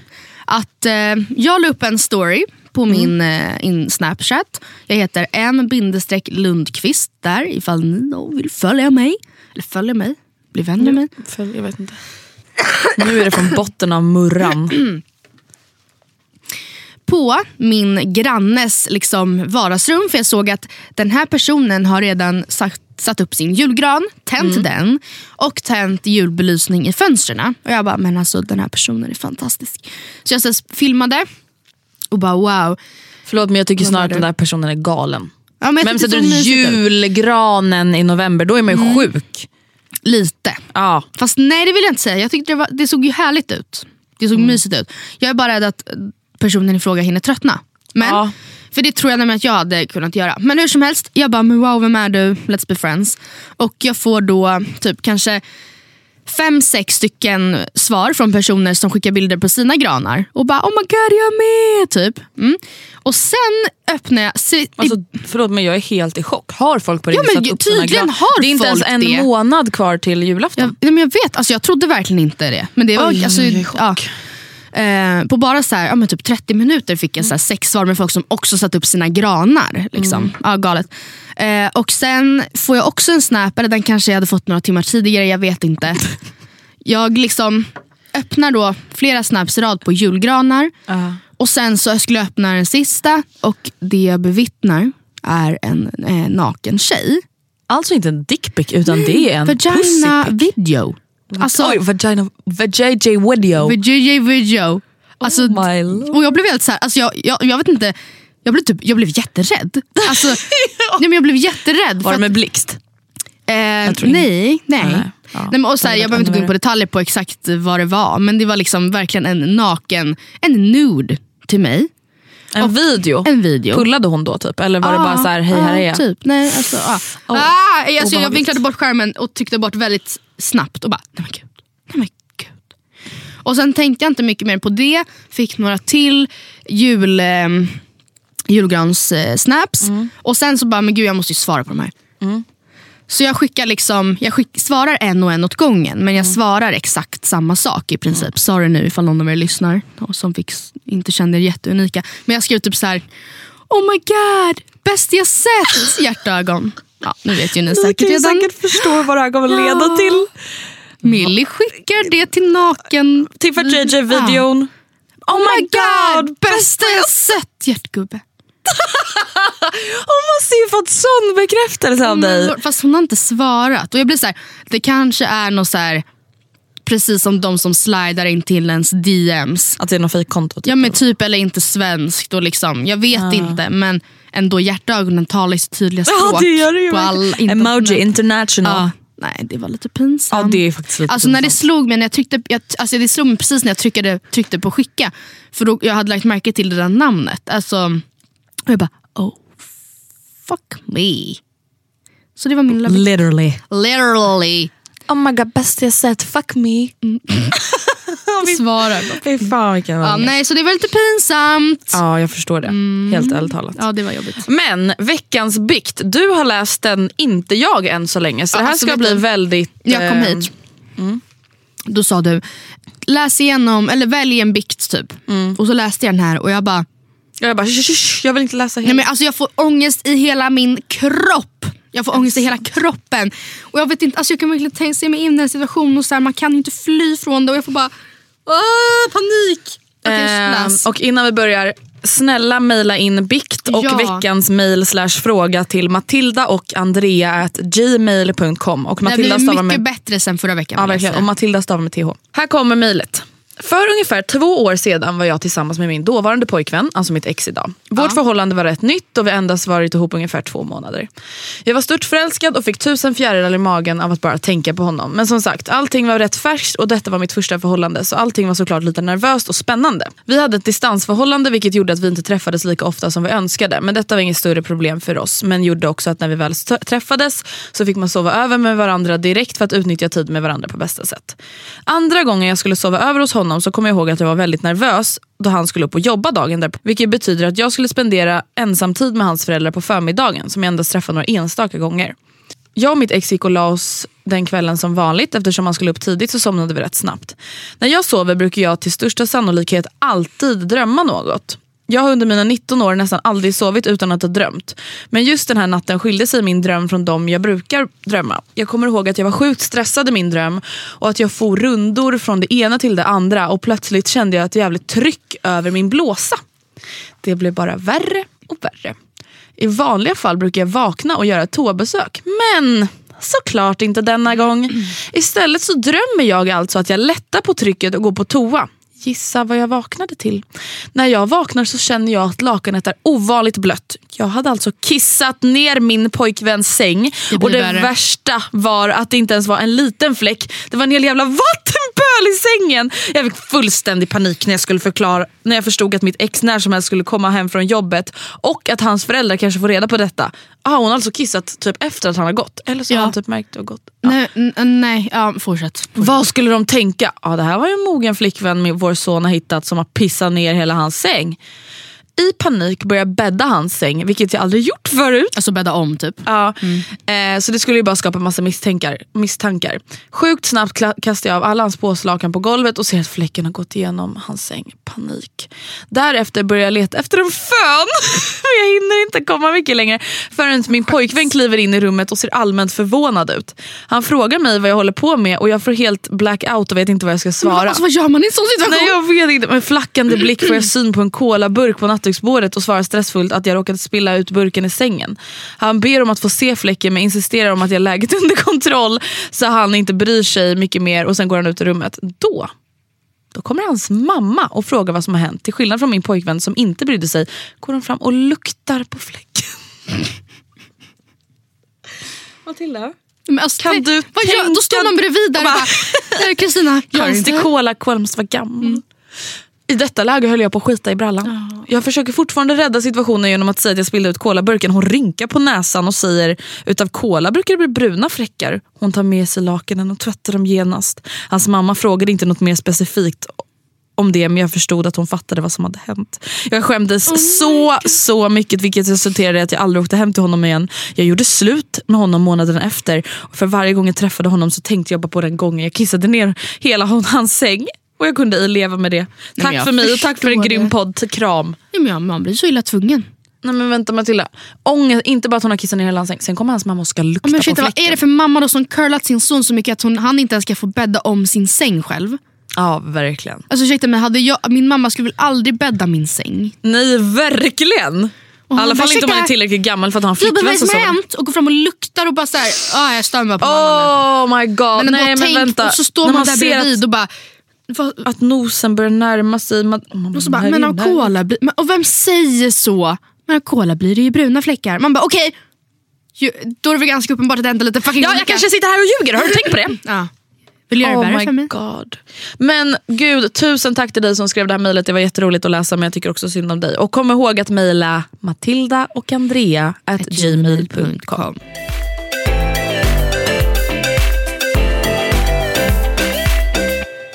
att eh, jag la upp en story på min eh, in Snapchat. Jag heter m-lundqvist där ifall ni då vill följa mig. Eller följa mig, bli vän med mig. Följ, jag vet inte. Nu är det från botten av murran. på min grannes liksom, vardagsrum. För jag såg att den här personen har redan satt, satt upp sin julgran, tänt den och tänt julbelysning i fönstren. Och jag bara, men alltså den här personen är fantastisk. Så jag så filmade och bara wow. Förlåt men jag tycker snarare att den där personen är galen. Ja, men Vem sätter ut julgranen i november? Då är man ju sjuk. Lite. Ja. Fast nej det vill jag inte säga. Jag tyckte det, var, det såg ju härligt ut. Det såg mysigt ut. Jag är bara rädd att personen i fråga hinner tröttna. Men, Ja. För det tror jag nämligen att jag hade kunnat göra. Men hur som helst, jag bara wow vem är du? Let's be friends. Och jag får då typ kanske fem, sex stycken svar från personer som skickar bilder på sina granar. Och bara oh my god jag är med! Typ. Mm. Och sen öppnar jag... se- Alltså, förlåt men jag är helt i chock. Har folk på Ja, riktigt men satt upp sina tydligen gran- har Det är inte ens en det. månad kvar till julafton. Nej, men jag vet, alltså, jag trodde verkligen inte det. Men det var, Oj, alltså, jag är i chock. ja. Eh, på bara så här, ja, men typ 30 minuter fick jag så här, sex svar med folk som också satt upp sina granar. Liksom. Ja, galet. Eh, och sen får jag också en snap, eller den kanske jag hade fått några timmar tidigare, jag vet inte. Jag liksom öppnar då flera snaps i rad på julgranar. Ja. Och sen så skulle jag öppna den sista och det jag bevittnar är en eh, naken tjej. Alltså inte en dickpic utan det är en Vagina video. Alltså, Oj, vagina, vajay video. VJJ video. Alltså, Oh my lord. och jag blev helt så här, alltså jag, jag, jag vet inte, jag blev, typ, jag blev jätterädd. Alltså, nej, men jag blev jätterädd. Var det med blixt? eh, nej, nej. Nej, nej. ja. men, och så här, jag behöver inte gå in på detaljer på exakt vad det var, men det var liksom verkligen en naken, en nude till mig. En video? En video. Pullade hon då typ? Eller var det bara så här, hej här är jag? Typ. Nej, alltså, ah. Oh, ah, alltså, jag vinklade bort skärmen och tryckte bort väldigt snabbt och bara, nej men gud. Nej men gud. Och sen tänkte jag inte mycket mer på det, fick några till jul, eh, julgrans eh, snaps och sen så bara, men gud jag måste ju svara på de här. Så jag skickar liksom, jag skick, svarar en och en åt gången men Mm. jag svarar exakt samma sak i princip. Sorry nu ifall någon av er lyssnar och som fick, inte kände er jätteunika. Men jag skrev typ så här: Oh my god, bäst jag sett! Hjärtögon. Ja, nu vet ju ni säkert redan. förstå vad det här kommer leda till. Millie skickar det till naken... Tippa JJ-videon. Oh my god, bästa jag sett! Hjärtgubbe. Hon måste ju fått sån bekräftelse av dig. Fast hon har inte svarat. Och jag blir så här, det kanske är något så här, precis som de som slidar in till ens DMs. Att det är något fejkkonto. Typ. Ja men typ eller inte svenskt. Och liksom, jag vet inte men ändå hjärtögonen talar sitt tydliga språk. Ja det gör det ju på all. Emoji international. Ja, nej det var lite pinsamt. Ja, det är faktiskt lite Alltså när det pinsamt. slog mig, när jag tryckte, jag, alltså det slog mig precis när jag tryckte, tryckte på skicka. För då, jag hade lagt märke till det där namnet. Alltså, och jag bara, oh fuck me. Så det var min lilla... Literally. Literally. Oh my god, bäst jag sett. Fuck me. Svarar bara. Fy fan vilken Ja, ångest. nej, så det var lite pinsamt. Ja, jag förstår det. Helt ärligt talat. Ja, det var jobbigt. Men veckans bikt, du har läst den, inte jag än så länge. Så Ja, det här alltså, ska bli du, väldigt... Jag kom eh, hit. Då sa du, läs igenom, eller välj en bikt typ. Och så läste jag den här och jag bara, Jag bara, "Shh, shh, shh, jag vill inte läsa nej, hela. men alltså jag får ångest i hela min kropp. Jag får ångest i hela kroppen. Och jag vet inte, alltså jag kan verkligen tänka se mig in i en situation och så här, man kan inte fly från det och jag får bara, åh, panik. Okej, Ehm, och innan vi börjar, snälla mejla in bikt och Ja. veckans mail slash fråga till matilda och andrea at gmail.com. Det stavar mycket med, bättre sen förra veckan. ja, verkligen, och Matilda stavar med th. Här kommer mejlet. För ungefär två år sedan var jag tillsammans med min dåvarande pojkvän, alltså mitt ex idag. Vårt förhållande var rätt nytt och vi endast varit ihop ungefär två månader. Jag var stört förälskad och fick tusen fjärilar i magen av att bara tänka på honom. Men som sagt, allting var rätt färskt och detta var mitt första förhållande så allting var såklart lite nervöst och spännande. Vi hade ett distansförhållande vilket gjorde att vi inte träffades lika ofta som vi önskade. Men detta var inget större problem för oss men gjorde också att när vi väl träffades så fick man sova över med varandra direkt för att utnyttja tid med varandra på bästa sätt. Andra gången jag skulle sova över hos honom så kommer jag ihåg att jag var väldigt nervös då han skulle upp och jobba dagen därpå. Vilket betyder att jag skulle spendera ensamtid med hans föräldrar på förmiddagen som jag endast träffade några enstaka gånger. Jag och mitt ex gick och la oss den kvällen som vanligt eftersom han skulle upp tidigt så somnade vi rätt snabbt. När jag sover brukar jag till största sannolikhet alltid drömma något. Jag har under mina 19 år nästan aldrig sovit utan att ha drömt. Men just den här natten skilde sig min dröm från de jag brukar drömma. Jag kommer ihåg att jag var sjukt stressad i min dröm och att jag for rundor från det ena till det andra och plötsligt kände jag ett jävligt tryck över min blåsa. Det blev bara värre och värre. I vanliga fall brukar jag vakna och göra ett toabesök. Men såklart inte denna gång. Istället så drömmer jag alltså att jag lättar på trycket och går på toa. Gissa vad jag vaknade till. När jag vaknar så känner jag att lakanet är ovanligt blött. Jag hade alltså kissat ner min pojkväns säng. Det och det värre. värsta var att det inte ens var en liten fläck. Det var en hel jävla vattenpöl i sängen. Jag fick fullständig panik när jag skulle förklara när jag förstod att mitt ex när som helst skulle komma hem från jobbet och att hans föräldrar kanske får reda på detta. Ah, hon har alltså kissat typ efter att han har gått. Eller så Ja. har han typ märkt och gått. Ja. Nej, nej ja, fortsätt. Vad skulle de tänka? Ja, det här var ju en mogen flickvän med vår son har hittat som har pissat ner hela hans säng. I panik började jag bädda hans säng, vilket jag aldrig gjort förut. Alltså bädda om typ. Ja, eh, så det skulle ju bara skapa massa misstankar. misstankar. Sjukt snabbt kastar jag av alla hans påslakan på golvet och ser att fläcken har gått igenom hans säng. Panik. Därefter börjar jag leta efter en fön. Men jag hinner inte komma mycket längre förrän min pojkvän kliver in i rummet och ser allmänt förvånad ut. Han frågar mig vad jag håller på med och jag får helt blackout och vet inte vad jag ska svara. Alltså, vad gör man i en sån situation? Nej jag vet inte, med flackande blick får jag syn på en colaburk på nattduksbordet och svarar stressfullt att jag råkat spilla ut burken i sängen. Han ber om att få se fläcken men insisterar om att jag har läget under kontroll så han inte bryr sig mycket mer och sen går han ut ur rummet. Då då kommer hans mamma och frågar vad som har hänt. Till skillnad från min pojkvän som inte brydde sig går hon fram och luktar på fläcken. Matilda? Men alltså, Kan du vad gör, Då tänka- står någon bredvid där och bara, "Eh, Kristina, Konstig inte?" cola, måste vara gammal. I detta läge höll jag på att skita i brallan. Jag försöker fortfarande rädda situationen genom att säga att jag spillde ut colaburken. Hon rynkar på näsan och säger utav cola brukar det bli bruna fläckar. Hon tar med sig lakanen och tvättar dem genast. Hans mamma frågade inte något mer specifikt om det men jag förstod att hon fattade vad som hade hänt. Jag skämdes så, så mycket vilket resulterade i att jag aldrig åkte hem till honom igen. Jag gjorde slut med honom månaden efter för varje gång jag träffade honom så tänkte jag bara på den gången jag kissade ner hela hans säng. Och jag kunde leva med det. Tack jag för mig och tack för en grym podd. Kram. Ja, men man blir så illa tvungen. Nej men vänta Matilda. Ångest, inte bara att hon har kissat ner hela hans säng, sen kommer hans mamma och ska lukta men på shit, vad fläcken. är det för mamma då som curlat sin son så mycket att hon, han inte ens ska få bädda om sin säng själv? Ja verkligen. Alltså ursäkta mig, hade jag, min mamma skulle väl aldrig bädda min säng? Nej verkligen. I alla fall inte om man är tillräckligt gammal för att ha en flickvän som sover. hänt? Och går fram och luktar och bara såhär, ah, jag stör mig på mamma nu. Oh my god. Men, Nej men tänk, vänta. Och så står När man, där bredvid att, och bara... Att nosen börjar närma sig. Man, man, och så bara, men av inne. cola blir, men, och vem säger så? Men av cola blir det ju bruna fläckar. Man bara okej, ju- då är det väl ganska uppenbart att det händer lite fucking Ja, jag olika. kanske sitter här och ljuger, har du tänkt på det? Ja. Vill göra det Oh my för mig? god. Men gud, tusen tack till dig som skrev det här mejlet. Det var jätteroligt att läsa men jag tycker också synd om dig. Och kom ihåg att mejla matilda och andrea at gmail.com.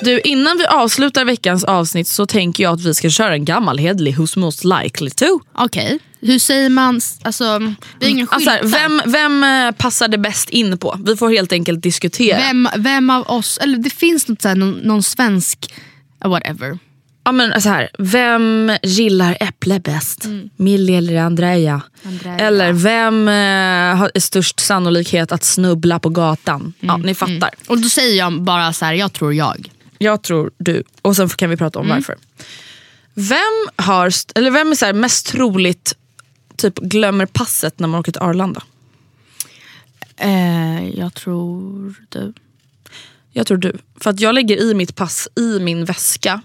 Du, innan vi avslutar veckans avsnitt så tänker jag att vi ska köra en gammal hedlig Who's most likely to. Okej, hur säger man? Alltså, vi har ingen Alltså, här, vem, vem eh, passar det bäst in på? Vi får helt enkelt diskutera. vem, vem av oss, eller det finns något så här, någon, någon svensk, uh, whatever. Ja, men så här, vem gillar äpple bäst? Millie eller Andrea? Andrea. Eller vem eh, har störst sannolikhet att snubbla på gatan? Ja, ni fattar. Och då säger jag bara så här, jag tror jag. Jag tror du. Och sen kan vi prata om varför. Vem, har, eller vem är så mest troligt typ glömmer passet när man åker till Arlanda? Eh, jag tror du. Jag tror du. För att jag lägger i mitt pass i min väska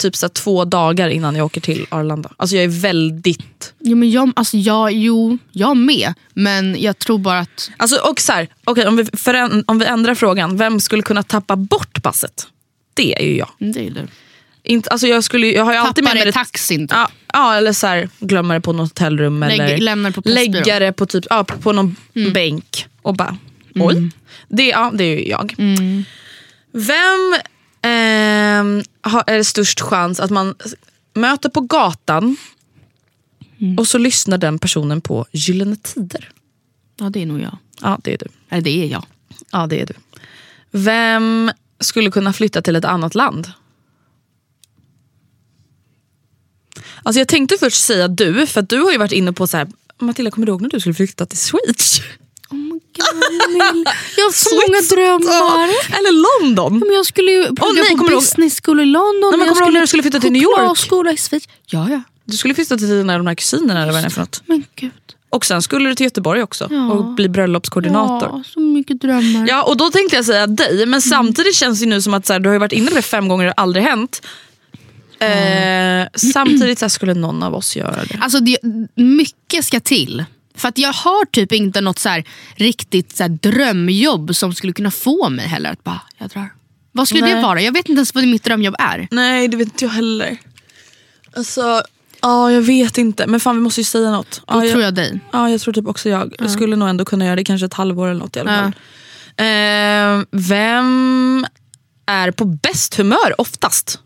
typ så två dagar innan jag åker till Arlanda. Alltså jag är väldigt... Jo, men jag, alltså jag, jo, jag med. Men jag tror bara att... Alltså, och så här, okej, om, vi föränd- om vi ändrar frågan, vem skulle kunna tappa bort passet? Det är ju jag. Mm, Det är du. Inte, alltså jag, skulle, jag har ju alltid med mig det taxin typ. Ja, ja eller så här, glömma det på något hotellrum Lägg- eller lämna på lägga det på, typ, ja, på någon bänk och bara oj. Det, ja, det är ju jag. Vem ehm, har, är det störst chans att man möter på gatan och så lyssnar den personen på Gyllene Tider? Ja, det är nog jag. Ja det är du. Eller det är jag. Ja det är du. Vem skulle kunna flytta till ett annat land? Alltså jag tänkte först säga du, för du har ju varit inne på så här. Matilda kommer du ihåg när du skulle flytta till Schweiz? Oh my God, jag har så många drömmar. Eller London. Men jag skulle ju plugga nej, kommer på business school i London. Nej, men jag kommer du ihåg när du skulle flytta till New York? chokladskola i Schweiz. Ja, ja. Du skulle flytta till dina de här kusinerna eller vad det är för något. Men gud. Och sen skulle du till Göteborg också Ja. och bli bröllopskoordinator. Ja, så mycket drömmar. Ja och då tänkte jag säga dig, men samtidigt känns det nu som att så här, du har ju varit inne på det fem gånger och det har aldrig hänt. Eh, samtidigt så skulle någon av oss göra det. Alltså det, mycket ska till. För att jag har typ inte något så här riktigt så här drömjobb som skulle kunna få mig heller att bara, jag drar. Vad skulle det Nej. vara? Jag vet inte ens vad mitt drömjobb är. Nej det vet inte jag heller. Alltså, ja jag vet inte. Men fan vi måste ju säga något. Då ja, tror jag dig. Ja jag tror typ också jag. Jag skulle nog ändå kunna göra det kanske ett halvår eller något i alla fall. Eh, vem är på bäst humör oftast?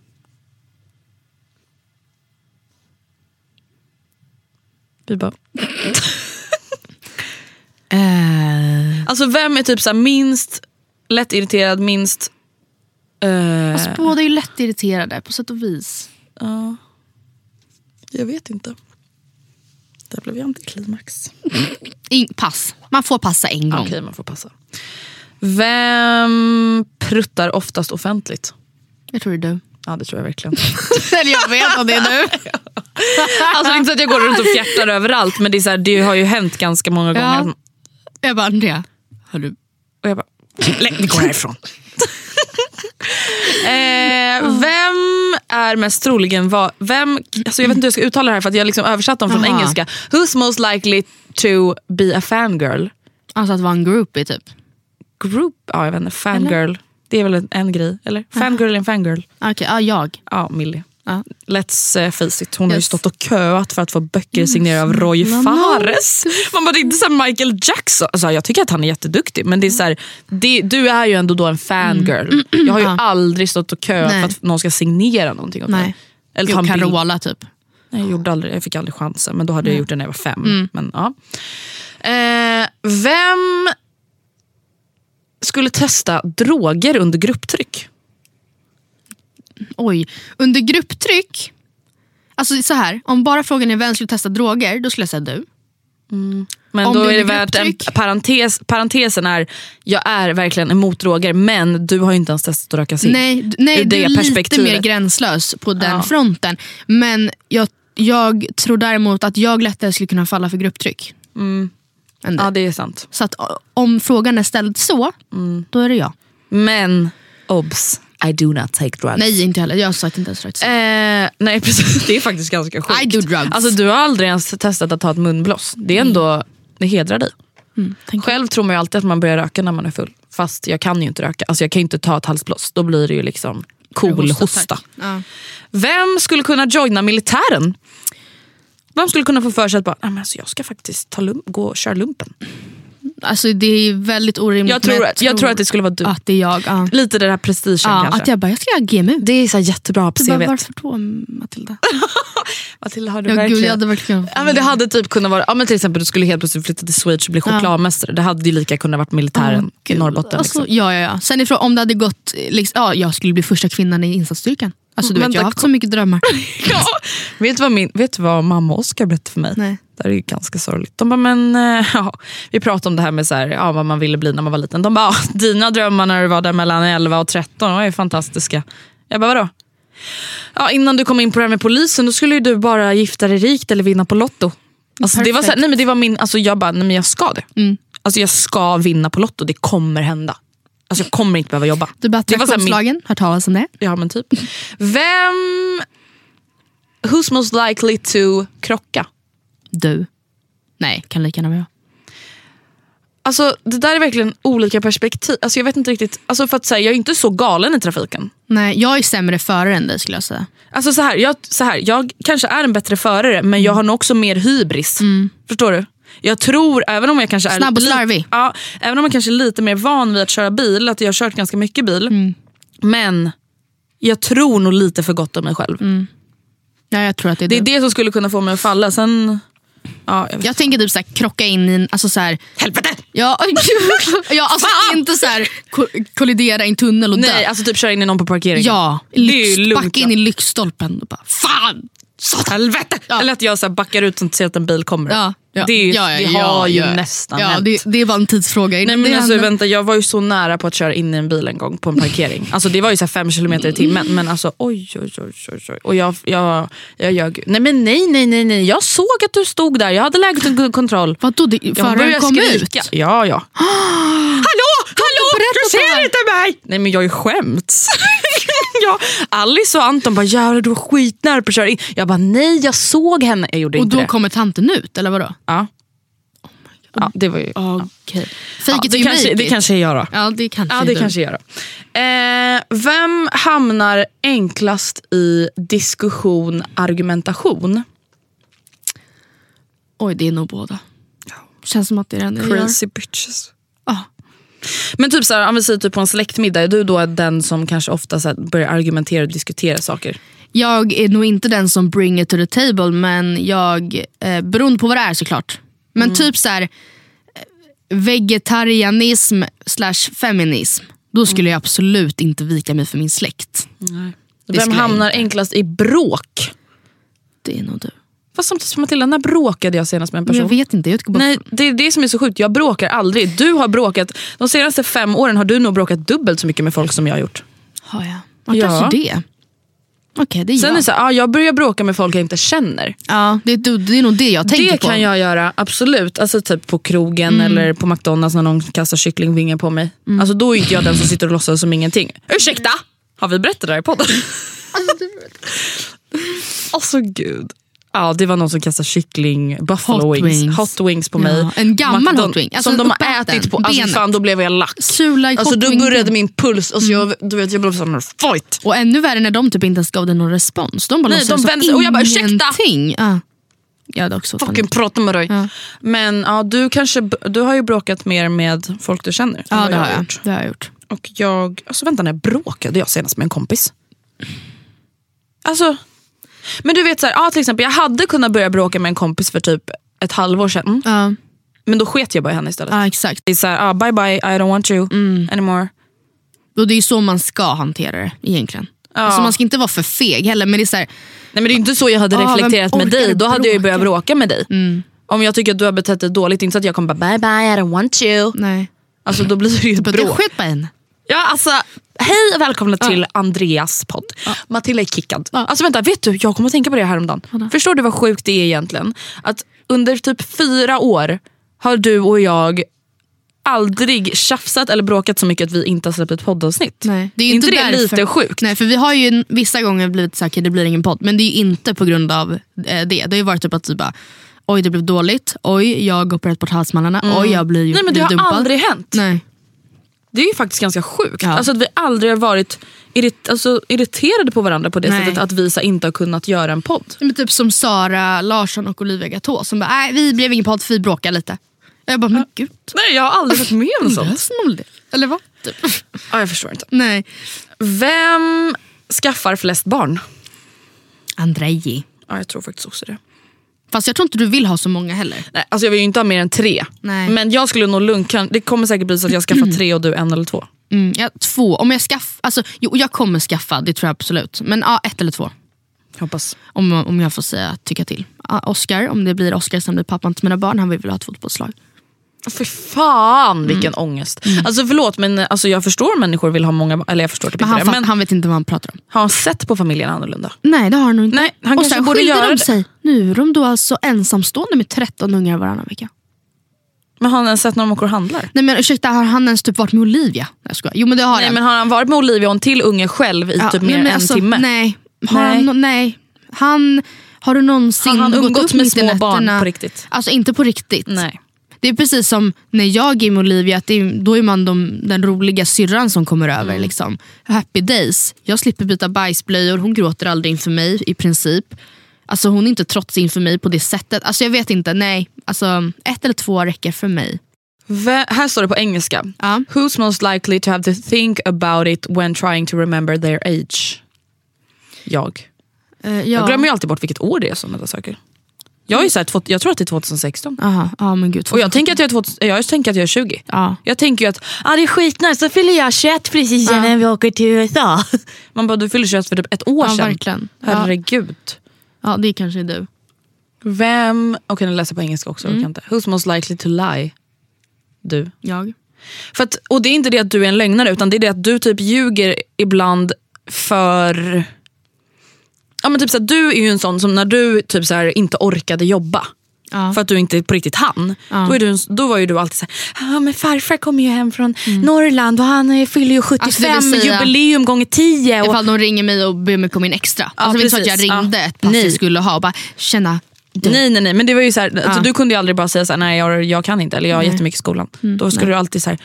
Vi bara, Eh, alltså vem är typ så minst lättirriterad, minst... eh, alltså, båda är ju lätt irriterade på sätt och vis. ja. jag vet inte. Där blev jag antiklimax. In, pass. Man får passa en gång. Okej, man får passa. Vem pruttar oftast offentligt? Jag tror det är du. Ja, det tror jag verkligen. Eller jag vet att det är du. alltså det är inte så att jag går runt och fjärtar överallt, men det, är så här, det har ju hänt ganska många Ja. Jag bara, Andrea. Har du... Och jag bara, nej, vi går härifrån. eh, vem är mest troligen, va, vem, alltså jag vet inte hur jag ska uttala det här för att jag har liksom översatt dem från Aha. engelska. Who's most likely to be a fangirl? Alltså att vara en groupie typ. Group? Ja, jag vet inte. Fangirl. Det är väl en, en grej? Eller? Fangirl är en fangirl. Okej, ja jag. Ja, Millie. Ja. Let's eh, face it, hon har ju Yes. stått och köat för att få böcker signerade av Roy snälla Fares. Man bara, det är inte så Michael Jackson. Alltså, jag tycker att han är jätteduktig men det är så här, det, du är ju ändå då en fangirl. Jag har ju Ja. aldrig stått och köat Nej. för att någon ska signera någonting mig. Nej. Eller ta Jo. Carola typ. Nej, jag, gjorde aldrig, jag fick aldrig chansen, men då hade jag gjort det när jag var fem. Men, ja. eh, vem skulle testa droger under grupptryck? Oj, under grupptryck. Alltså så här, om bara frågan är vem skulle testa droger, då skulle jag säga du. Men Om då det är det är värt en parentes, parentesen är, jag är verkligen emot droger men du har ju inte ens testat att röka cigg. Nej, nej Ur du det är lite mer gränslös på den Ja. fronten. Men jag, jag tror däremot att jag lättare skulle kunna falla för grupptryck. Mm. Ja det är sant. Så att om frågan är ställd så, Mm. då är det jag. Men obs, I do not take drugs. Nej, inte heller. Jag har sagt inte ens rätt. Eh, nej precis, det är faktiskt ganska sjukt. I do drugs. Alltså, du har aldrig ens testat att ta ett munblås. Det är ändå, det hedrar dig. Mm, Själv tror man ju alltid att man börjar röka när man är full. Fast jag kan ju inte röka. Alltså jag kan ju inte ta ett halsblås. Då blir det ju liksom cool hosta. tack. Ja. Vem skulle kunna joina militären? Vem skulle kunna få för sig att bara, "Nej, men alltså jag ska faktiskt ta gå och köra lumpen. Alltså, det är väldigt orimligt. Jag tror, men att, jag tror att det skulle vara du. att det är jag. Ja. Lite den här prestigen Ja, kanske. att jag bara, jag ska göra GMU. Det är så jättebra på CVt. varför då Matilda? Matilda, har du Ja, verkligen... gud, jag hade verkligen... Ja, men det hade typ kunnat vara, ja, men till exempel du skulle helt plötsligt flytta till Schweiz och bli chokladmästare. Det hade ju lika kunnat varit militären Åh, i. Norrbotten. Alltså, liksom. ja, ja, ja. Sen ifrån, om det hade gått, liksom, ja, jag skulle bli första kvinnan i insatsstyrkan. Alltså, du vet, jag har haft så mycket drömmar. Ja. Vet, du vad min, vet du vad mamma och Oskar berättade för mig? Nej. Det här är ju ganska sorgligt. De bara, men, eh, ja, vi pratade om det här med så här, ja, vad man ville bli när man var liten. De bara, "Ah, dina drömmar när du var där mellan 11 och 13 var ju fantastiska. Jag bara, vadå? Ja, innan du kom in på det här med polisen då skulle du bara gifta dig rikt eller vinna på Lotto. Alltså, det var så här, Perfekt. nej, men det var min, alltså, jag bara, nej, men jag ska det. Mm. Alltså, jag ska vinna på Lotto, det kommer hända. Alltså, jag kommer inte behöva jobba. Du bara, attraktionslagen, hört talas om det? Ja men typ. Vem... Who's most likely to krocka? Du. Nej, kan lika gärna vara jag. Alltså det där är verkligen olika perspektiv. Alltså jag vet inte riktigt. Alltså för att säga, jag är inte så galen i trafiken. Nej, jag är sämre förare än dig skulle jag säga. Alltså så här, jag, så här, jag kanske är en bättre förare men jag har nog också mer hybris. Förstår du? Jag tror, även om jag kanske är Snabb och slarvig. Ja, även om jag kanske är lite mer van vid att köra bil, att jag har kört ganska mycket bil. Men jag tror nog lite för gott om mig själv. Ja, jag tror att det är Det är det som skulle kunna få mig att falla. Sen, ja, jag. Jag tänker typ såhär, krocka in i en... Alltså såhär, Helvete! ja, ja, alltså inte såhär ko- kollidera i en tunnel och dö. Nej, alltså typ köra in i någon på parkeringen. Ja, lyx, backa in i lyktstolpen och bara fan! Satan, helvete! Ja. Eller att jag så backar ut och inte ser att en bil kommer. Ja, ja, det är ju, ja, ja, det ja, har ju ja. nästan ja, hänt. det, det är bara en tidsfråga. Nej, det men alltså, vänta, jag var ju så nära på att köra in i en bil en gång på en parkering. Alltså, det var ju så här fem kilometer i timmen. Men alltså oj oj oj. oj, oj. Och jag, jag, jag ljög. Nej men nej nej nej nej. Jag såg att du stod där. Jag hade läget under kontroll. Vadå, föraren kom skrika. ut? Ja ja. Hallå! Hallå! Du det ser inte mig! Nej men jag har ju skämts. ja, Alice och Anton bara jävlar du var skitnära på att köra in. Jag bara nej jag såg henne. Jag gjorde Och inte då det. kommer tanten ut, eller vadå? Ja. Ja, det var ju... Okej. Ja, Fake it det, till you kanske, make det it. kanske jag gör då. Ja, det kanske Ja, det du. kanske jag gör. Eh, vem hamnar enklast i diskussion, argumentation? Oj, det är nog båda. Känns som att det är den jag gör. Crazy bitches. Men typ så här, om vi säger typ på en släktmiddag, är du då den som kanske ofta så börjar argumentera och diskutera saker? Jag är nog inte den som bring it to the table, men jag, eh, beroende på vad det är såklart. Men Mm. typ så här eh, vegetarianism slash feminism. Då skulle jag absolut inte vika mig för min släkt. Det Vem hamnar enklast i bråk? Det är nog du. Fast samtidigt Matilda, när bråkade jag senast med en person? jag vet inte, jag bara... Nej, det är det som är så sjukt. Jag bråkar aldrig. Du har bråkat, de senaste fem åren har du nog bråkat dubbelt så mycket med folk som jag har gjort. Har jag? Ja, Ja. det. Okej, det är Sen är jag. det så här, ja, jag börjar bråka med folk jag inte känner. Ja, det, är det är nog det jag tänker Det på. kan jag göra, absolut. Alltså typ på krogen eller på McDonalds när någon kastar kycklingvingar på mig. Alltså då är inte jag den som sitter och låtsas som ingenting. Ursäkta? Har vi berättat det här i podden? alltså gud. Ja, det var någon som kastade kyckling, buffalo Hot wings, wings. hot wings på Ja, mig. en gammal McDon- hot wing. Alltså som de har ätit på. Alltså, benet. fan, då blev jag lack. Sula Alltså, då började min puls, alltså, jag, du vet, jag blev sån fight. Och ännu värre när de typ inte ens gav dig någon respons. De bara Nej, de vände sig och jag bara, "Ursäkta!" Ja. Jag hade också Fucking prata med dig. Ja. Men ja, du, kanske, du har ju bråkat mer med folk du känner. än Ja det har jag. gjort. Det har jag gjort. Och jag, alltså vänta när bråkade jag senast med en kompis? Alltså, men du vet så här, ja, till exempel jag hade kunnat börja bråka med en kompis för typ ett halvår sedan. Ja, Men då sket jag bara i henne istället. ja exakt. Det är så här, ah, bye bye, I don't want you Mm. anymore. Och det är ju så man ska hantera det egentligen. Ja. Alltså, man ska inte vara för feg heller. Men det är så här, Nej men det är inte så jag hade Ah, reflekterat med dig, då hade jag ju börjat bråka? med dig. Om jag tycker att du har betett dig dåligt, inte så att jag kommer bara bye bye, I don't want you. nej. Alltså då blir det ju ett bråk. skit på en. Ja, alltså, hej och välkomna till Andreas podd. Matilda är kickad. Alltså vänta, vet du, jag kommer att tänka på det häromdagen. Förstår du vad sjukt det är egentligen? Att under typ fyra år har du och jag aldrig tjafsat eller bråkat så mycket att vi inte har släppt ett poddavsnitt. Nej, det är inte inte det därför. lite sjukt? Nej, för vi har ju vissa gånger blivit så här, okej, det blir ingen podd. Men det är ju inte på grund av eh, det. Det har ju varit typ att bara, oj det blev dåligt, oj jag har opererat bort halsmandlarna, oj jag blir, Mm. Nej men det har dumpad. aldrig hänt. Nej. Det är ju faktiskt ganska sjukt. Ja. Alltså att vi aldrig har varit irrit- alltså, irriterade på varandra på det Nej. sättet att vi så inte har kunnat göra en podd. Men typ som Sara Larsson och Olivia Gatå som bara, nej vi blev ingen podd för vi bråkade lite. Jag bara, men gud. Nej jag har aldrig varit med om sånt. Löser det? Eller vad? Typ. Ja, jag förstår inte. Nej. Vem skaffar flest barn? Andrei. Ja, jag tror faktiskt också det. Fast jag tror inte du vill ha så många heller. Nej, alltså jag vill ju inte ha mer än tre. Nej. Men jag skulle nog lunka, det kommer säkert bli så att jag skaffar tre och du en eller två. Mm, ja, två. Om jag skaff, alltså, jo, jag kommer skaffa, det tror jag absolut. Men ja, ett eller två. Hoppas. Om, om jag får säga tycka till. Oscar, om det blir Oscar som blir pappan till mina barn, han vill väl ha ett fotbollslag. Fy fan vilken ångest. Alltså förlåt men alltså, jag förstår människor vill ha många. Eller jag förstår typ Men inte han, det. Men han vet inte vad han pratar om. har han sett på familjen annorlunda? Nej det har han nog inte. Nej, han och sen skilde göra de sig. Nu är de då alltså ensamstående med 13 ungar varannan vecka. Men har han ens sett när de åker och handlar? Nej men ursäkta, har han ens typ varit med Olivia? Jag skojar. Jo men det har Nej han. men har han varit med Olivia och en till unge själv i Ja, typ mer än en alltså, timme? Nej. Har Nej. Han, nej. Han, har du någonsin Har han gått upp med i små barn på riktigt? Alltså inte på riktigt. Nej. Det är precis som när jag är med Olivia, att är, då är man de, den roliga syrran som kommer över. Mm. Liksom. Happy days. Jag slipper byta bajsblöjor, hon gråter aldrig inför mig i princip. Alltså Hon är inte trotsig inför mig på det sättet. Alltså Jag vet inte, nej. Alltså, ett eller två räcker för mig. Vä- här står det på engelska. Ja. Who's most likely to have to think about it when trying to remember their age? Jag. Eh, ja. Jag glömmer ju alltid bort vilket år det är som detta söker. Jag, är så här, jag tror att det är 2016. Aha, ja, men gud. Och jag tänker att jag är, 2000, jag tänker att jag är 20. Ja. Jag tänker ju att ah, det är skitnice, så fyller jag 21 precis innan vi åker till USA. Man bara, du fyller 21 för typ ett år Ja, sedan. verkligen. Ja. Herregud. ja, det kanske är du. Vem, okej nu läser jag på engelska också, Mm. inte. Who's most likely to lie? Du. Jag. För att, och det är inte det att du är en lögnare utan det är det att du typ ljuger ibland för... Ja, men typ så här, du är ju en sån som när du typ så här, inte orkade jobba Ja. för att du inte på riktigt hann. Ja. Då, är du, då var ju du alltid såhär, ah, men farfar kommer ju hem från Norrland och han fyller ju 75 Alltså, säga- jubileum gånger 10. Och, Ifall de ringer mig och ber mig komma in extra. alltså, det är inte så att jag ringde Ja. ett pass Nej. jag skulle ha och bara “tjena, du, Nej nej nej men det var ju så här, alltså, Ja. du kunde ju aldrig bara säga så här, nej jag, jag kan inte eller jag har Nej. Mm, jättemycket i skolan. Då skulle du alltid säga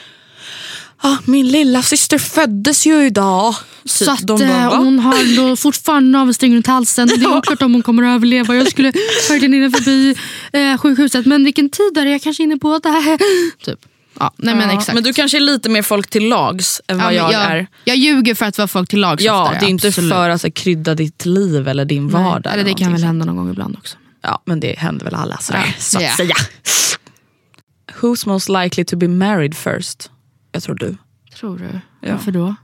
ah, min lilla syster föddes ju idag. Typ. Så att De bara, eh, hon har då fortfarande navelsträng runt halsen. Det är oklart om hon kommer att överleva. Jag skulle verkligen hinna förbi eh, sjukhuset. Men vilken tid är det? Jag kanske är inne på det här. Typ. Ja, nej, men, exakt. men du kanske är lite mer folk till lags än vad jag, jag, är. jag ljuger för att vara folk till lags Ja, oftare, det är inte absolut. för att så, krydda ditt liv eller din Nej, vardag. Eller det kan väl hända någon gång ibland också. Ja, men det händer väl alla sådär, Ja. så att Ja. säga. Who's most likely to be married first? Jag tror du. Tror du? Ja. Varför då?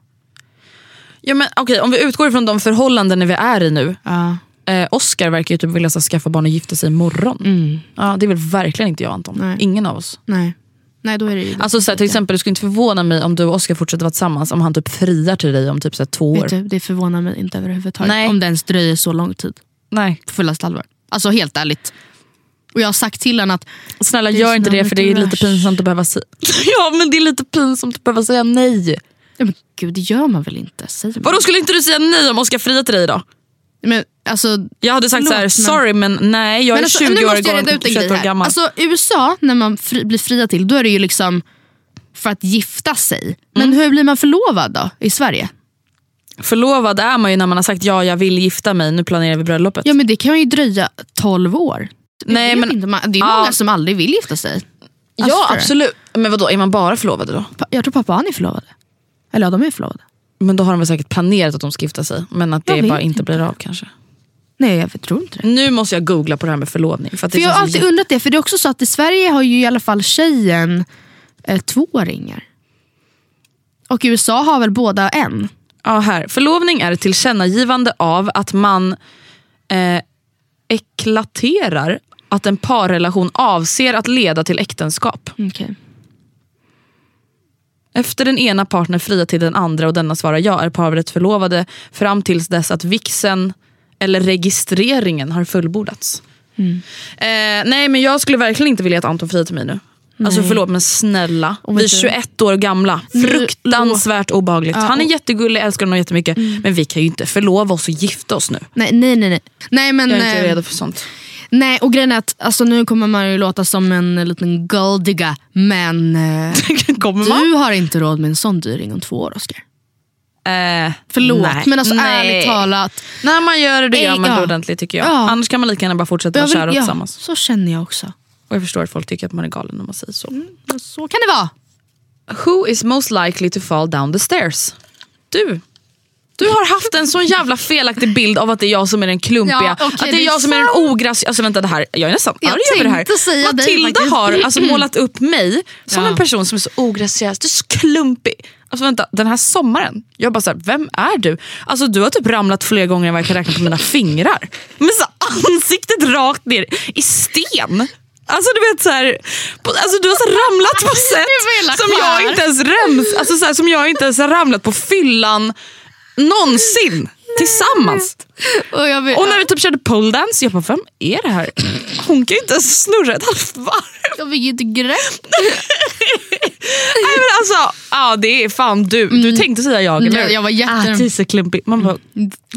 Ja, men, okej, om vi utgår ifrån de förhållanden vi är i nu. Ja. Eh, Oscar verkar ju typ vilja så, skaffa barn och gifta sig imorgon. Mm. Ja, det väl verkligen inte jag Anton. Nej. Ingen av oss. Nej. Nej, då är det ju Alltså så till exempel, Det skulle inte förvåna mig om du och Oscar fortsätter vara tillsammans om han typ friar till dig om typ så två år. Du, det förvånar mig inte överhuvudtaget. Nej. Om det ens dröjer så lång tid. Nej. På fullaste allvar. Alltså helt ärligt. Och jag har sagt till honom att Snälla är gör inte det för det är lite pinsamt att behöva säga Ja men det är lite pinsamt att behöva säga nej. ja, men gud det gör man väl inte? Säger man. Vadå skulle inte du säga nej om Oscar friar till dig då? Men Alltså, Jag hade sagt så här, sorry men nej jag är men alltså, 20 nu år, måste jag reda ut en 21 grej år gammal. Alltså, USA, när man fri, blir fria till, då är det ju liksom för att gifta sig. Men Mm. hur blir man förlovad då i Sverige? Förlovad är man ju när man har sagt ja jag vill gifta mig, nu planerar vi bröllopet. Ja men Det kan ju dröja 12 år. Nej, men- inte, det är Ja. många som aldrig vill gifta sig. Alltså, ja absolut. Men vadå, är man bara förlovad då? Jag tror pappa och han är förlovade. Eller ja, de är förlovade. Men då har de väl säkert planerat att de ska gifta sig. Men att Jag det bara inte blir av kanske. Nej jag tror inte det. Nu måste jag googla på det här med förlovning. För, För jag har alltid så undrat det, för det är också så att i Sverige har ju i alla fall tjejen eh, två ringar. Och i USA har väl båda en? Ja, här. Förlovning är ett tillkännagivande av att man eh, eklaterar att en parrelation avser att leda till äktenskap. Okay. Efter den ena partner friar till den andra och denna svarar ja är paret förlovade fram tills dess att vixen eller registreringen har fullbordats. Mm. Eh, nej men jag skulle verkligen inte vilja att Anton friar till mig nu. Alltså förlåt men snälla, Och vi är vet du- 21 år gamla. Fruktansvärt obehagligt. Han är Mm. jättegullig, älskar honom jättemycket. Men vi kan ju inte förlova oss och gifta oss nu. Nej, nej, nej. nej. nej, men, Jag är inte eh, redo för sånt. Nej och grejen är att alltså, nu kommer man ju låta som en liten golddigga men eh, du har inte råd med en sån dyr ring om två år Oscar. Eh, Förlåt nej. men alltså Nej. ärligt talat. När man gör det, då gör man det ja. ordentligt tycker jag. Ja. Annars kan man lika gärna bara fortsätta vara kära ja, tillsammans. Så känner jag också. Och jag förstår att folk tycker att man är galen när man säger så. Så kan det vara. Who is most likely to fall down the stairs? Du. Du har haft en sån jävla felaktig bild av att det är jag som är den klumpiga. Ja, okej, att det är det är jag som är den ograciösa. Alltså vänta det här, jag är nästan Jag arg över det här. säga Matilda har alltså målat upp mig som Ja. en person som är så ograciös, du är så klumpig. Alltså vänta, den här sommaren, jag bara såhär, vem är du? Alltså du har typ ramlat fler gånger än vad jag kan räkna på mina fingrar. Med så ansiktet rakt ner i sten. Alltså du vet så här, alltså du har så ramlat på sätt som jag inte ens räms, alltså så här, som jag inte ens har ramlat på fyllan någonsin. Tillsammans. Och jag vill, Och när vi typ körde pole dance, jag bara vem är det här? Hon kan ju inte ens snurra ett halvt varv. jag fick ju inte grepp. Nej, men alltså, ja, det är fan du. Du tänkte säga jag eller hur? jag var jätte- ah, så klumpig. Man bara,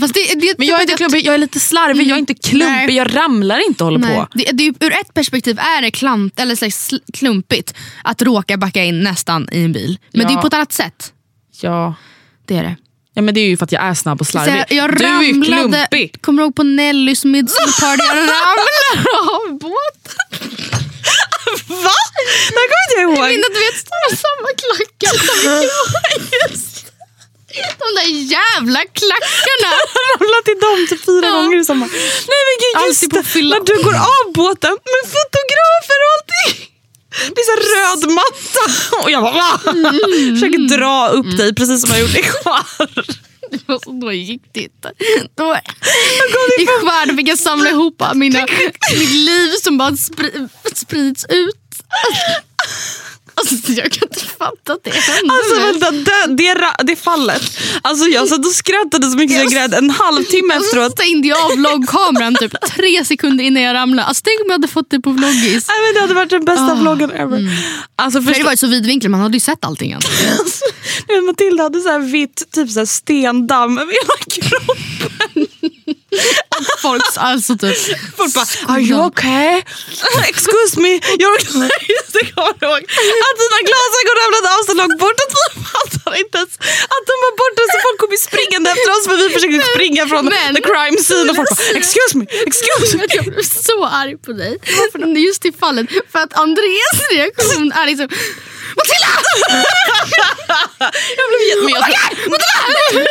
Fast det, det, Men jag är inte klumpig, jag är lite slarvig, jag är inte klumpig, Nej. jag ramlar inte och håller Nej. på. Det, det, ur ett perspektiv är det klant, eller så här sl- klumpigt att råka backa in nästan i en bil. Men Ja. det är på ett annat sätt. Ja. Det är det. Ja, men det är ju för att jag är snabb och slarvig. jag, jag du är ju klumpig. kommer du ihåg på Nellys midsommarparty? Jag ramlade av båten. Va? Det här kommer inte jag ihåg. Jag minns att det var samma klackar som De där jävla klackarna. Jag har ramlat i dem typ fyra Ja. gånger i sommar. Nej men gud just Alltid på det, fyllan. när du går av båten med allting. Det är så röd matta och jag bara va? försöker dra upp dig precis som jag gjorde i Skär. Då gick det inte. Då, I skärd fick jag samla ihop mina, mitt liv som bara spri, sprids ut. Jag kan inte fatta att det hände. Alltså vänta, det, det, det fallet. Alltså jag satt och skrattade så mycket så jag grät en halvtimme så efteråt. stängde jag av vloggkameran typ tre sekunder innan jag ramlade. Alltså, tänk om jag hade fått det på vloggis. Nej, men det hade varit den bästa vloggen ever. Alltså Det hade varit så vidvinklat, man hade ju sett allting. Alltså. vet, Matilda hade så här vitt typ så här stendamm över hela kroppen. Folks, alltså typ. Folk bara, are you okay? Excuse me, you're okay. Just det, kommer jag ihåg. Att dina glasögon ramlade av så långt bort att vi fattar inte ens att de var borta så folk kom ju springande efter oss för vi försökte springa från Men- the crime scene och folk bara, excuse me, excuse me. Jag blev så arg på dig. Just i fallet. För att Andreas reaktion är liksom Matilda! Jag blev jätte... Men jag, tro-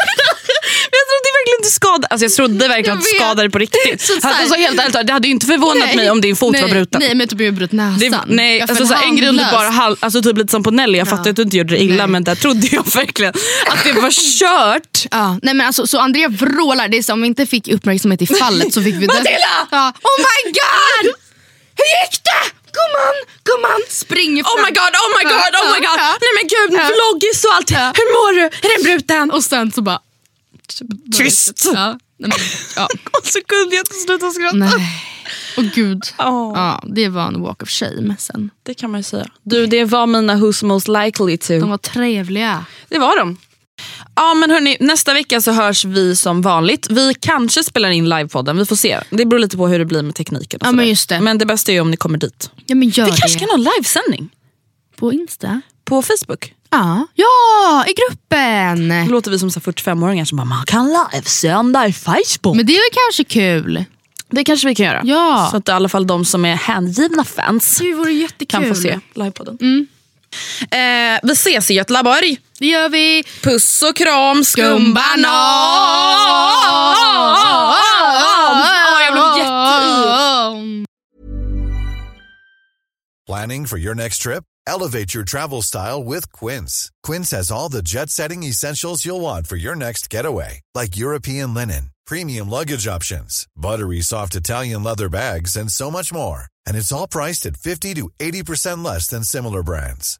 men jag trodde verkligen inte skadade, alltså jag trodde verkligen Jag att det vet. skadade på riktigt. Så så här- Alltså, helt ärligt, det hade ju inte förvånat mig om din fot nej, var bruten. Nej men typ jag bröt näsan. Det, nej, Jag alltså, så en grej om du bara halv, alltså, typ lite som på Nelly, jag fattar att du inte gjorde det illa Nej. men där trodde jag verkligen att det var kört. Ja, nej men alltså, så Andrea vrålar, det är som om vi inte fick uppmärksamhet i fallet så fick vi Matilda! Ja. Oh my god! Hur gick det? Gumman, gumman, springer fram. Oh my god, oh my god, oh my god. Nej men gud, vloggis och allt. Hur mår du? Är den bruten? Och sen så bara... Tyst. Ja, nej, men, ja. Och så kunde jag inte sluta skratta. Nej. Åh gud. Åh. Ja, det var en walk of shame sen. Det kan man ju säga. Du, det var mina Who's most likely to. De var trevliga. Det var de. Ja men hörni, nästa vecka så hörs vi som vanligt. Vi kanske spelar in livepodden, vi får se. Det beror lite på hur det blir med tekniken. Och Ja, men just det. men det bästa är ju om ni kommer dit. Ja, men gör Vi det. kanske kan ha en livesändning På Insta? på Facebook. Ja, ja i gruppen! Då låter vi som så här 45-åringar som bara, man kan livesända i Facebook. Men det är väl kanske kul? det kanske vi kan göra. Ja. Så att i alla fall de som är hängivna fans Det vore jättekul. kan få se livepodden. Eh, vi ses i Göteborg. Det gör vi. Puss och kram skumbanan! Åh, jag blev jätteyr. Planning for your next trip? Elevate your travel style with Quince. Quince has all the jet setting essentials you'll want for your next getaway, like European linen, premium luggage options, buttery soft Italian leather bags, and so much more. And it's all priced at 50 to 80% less than similar brands.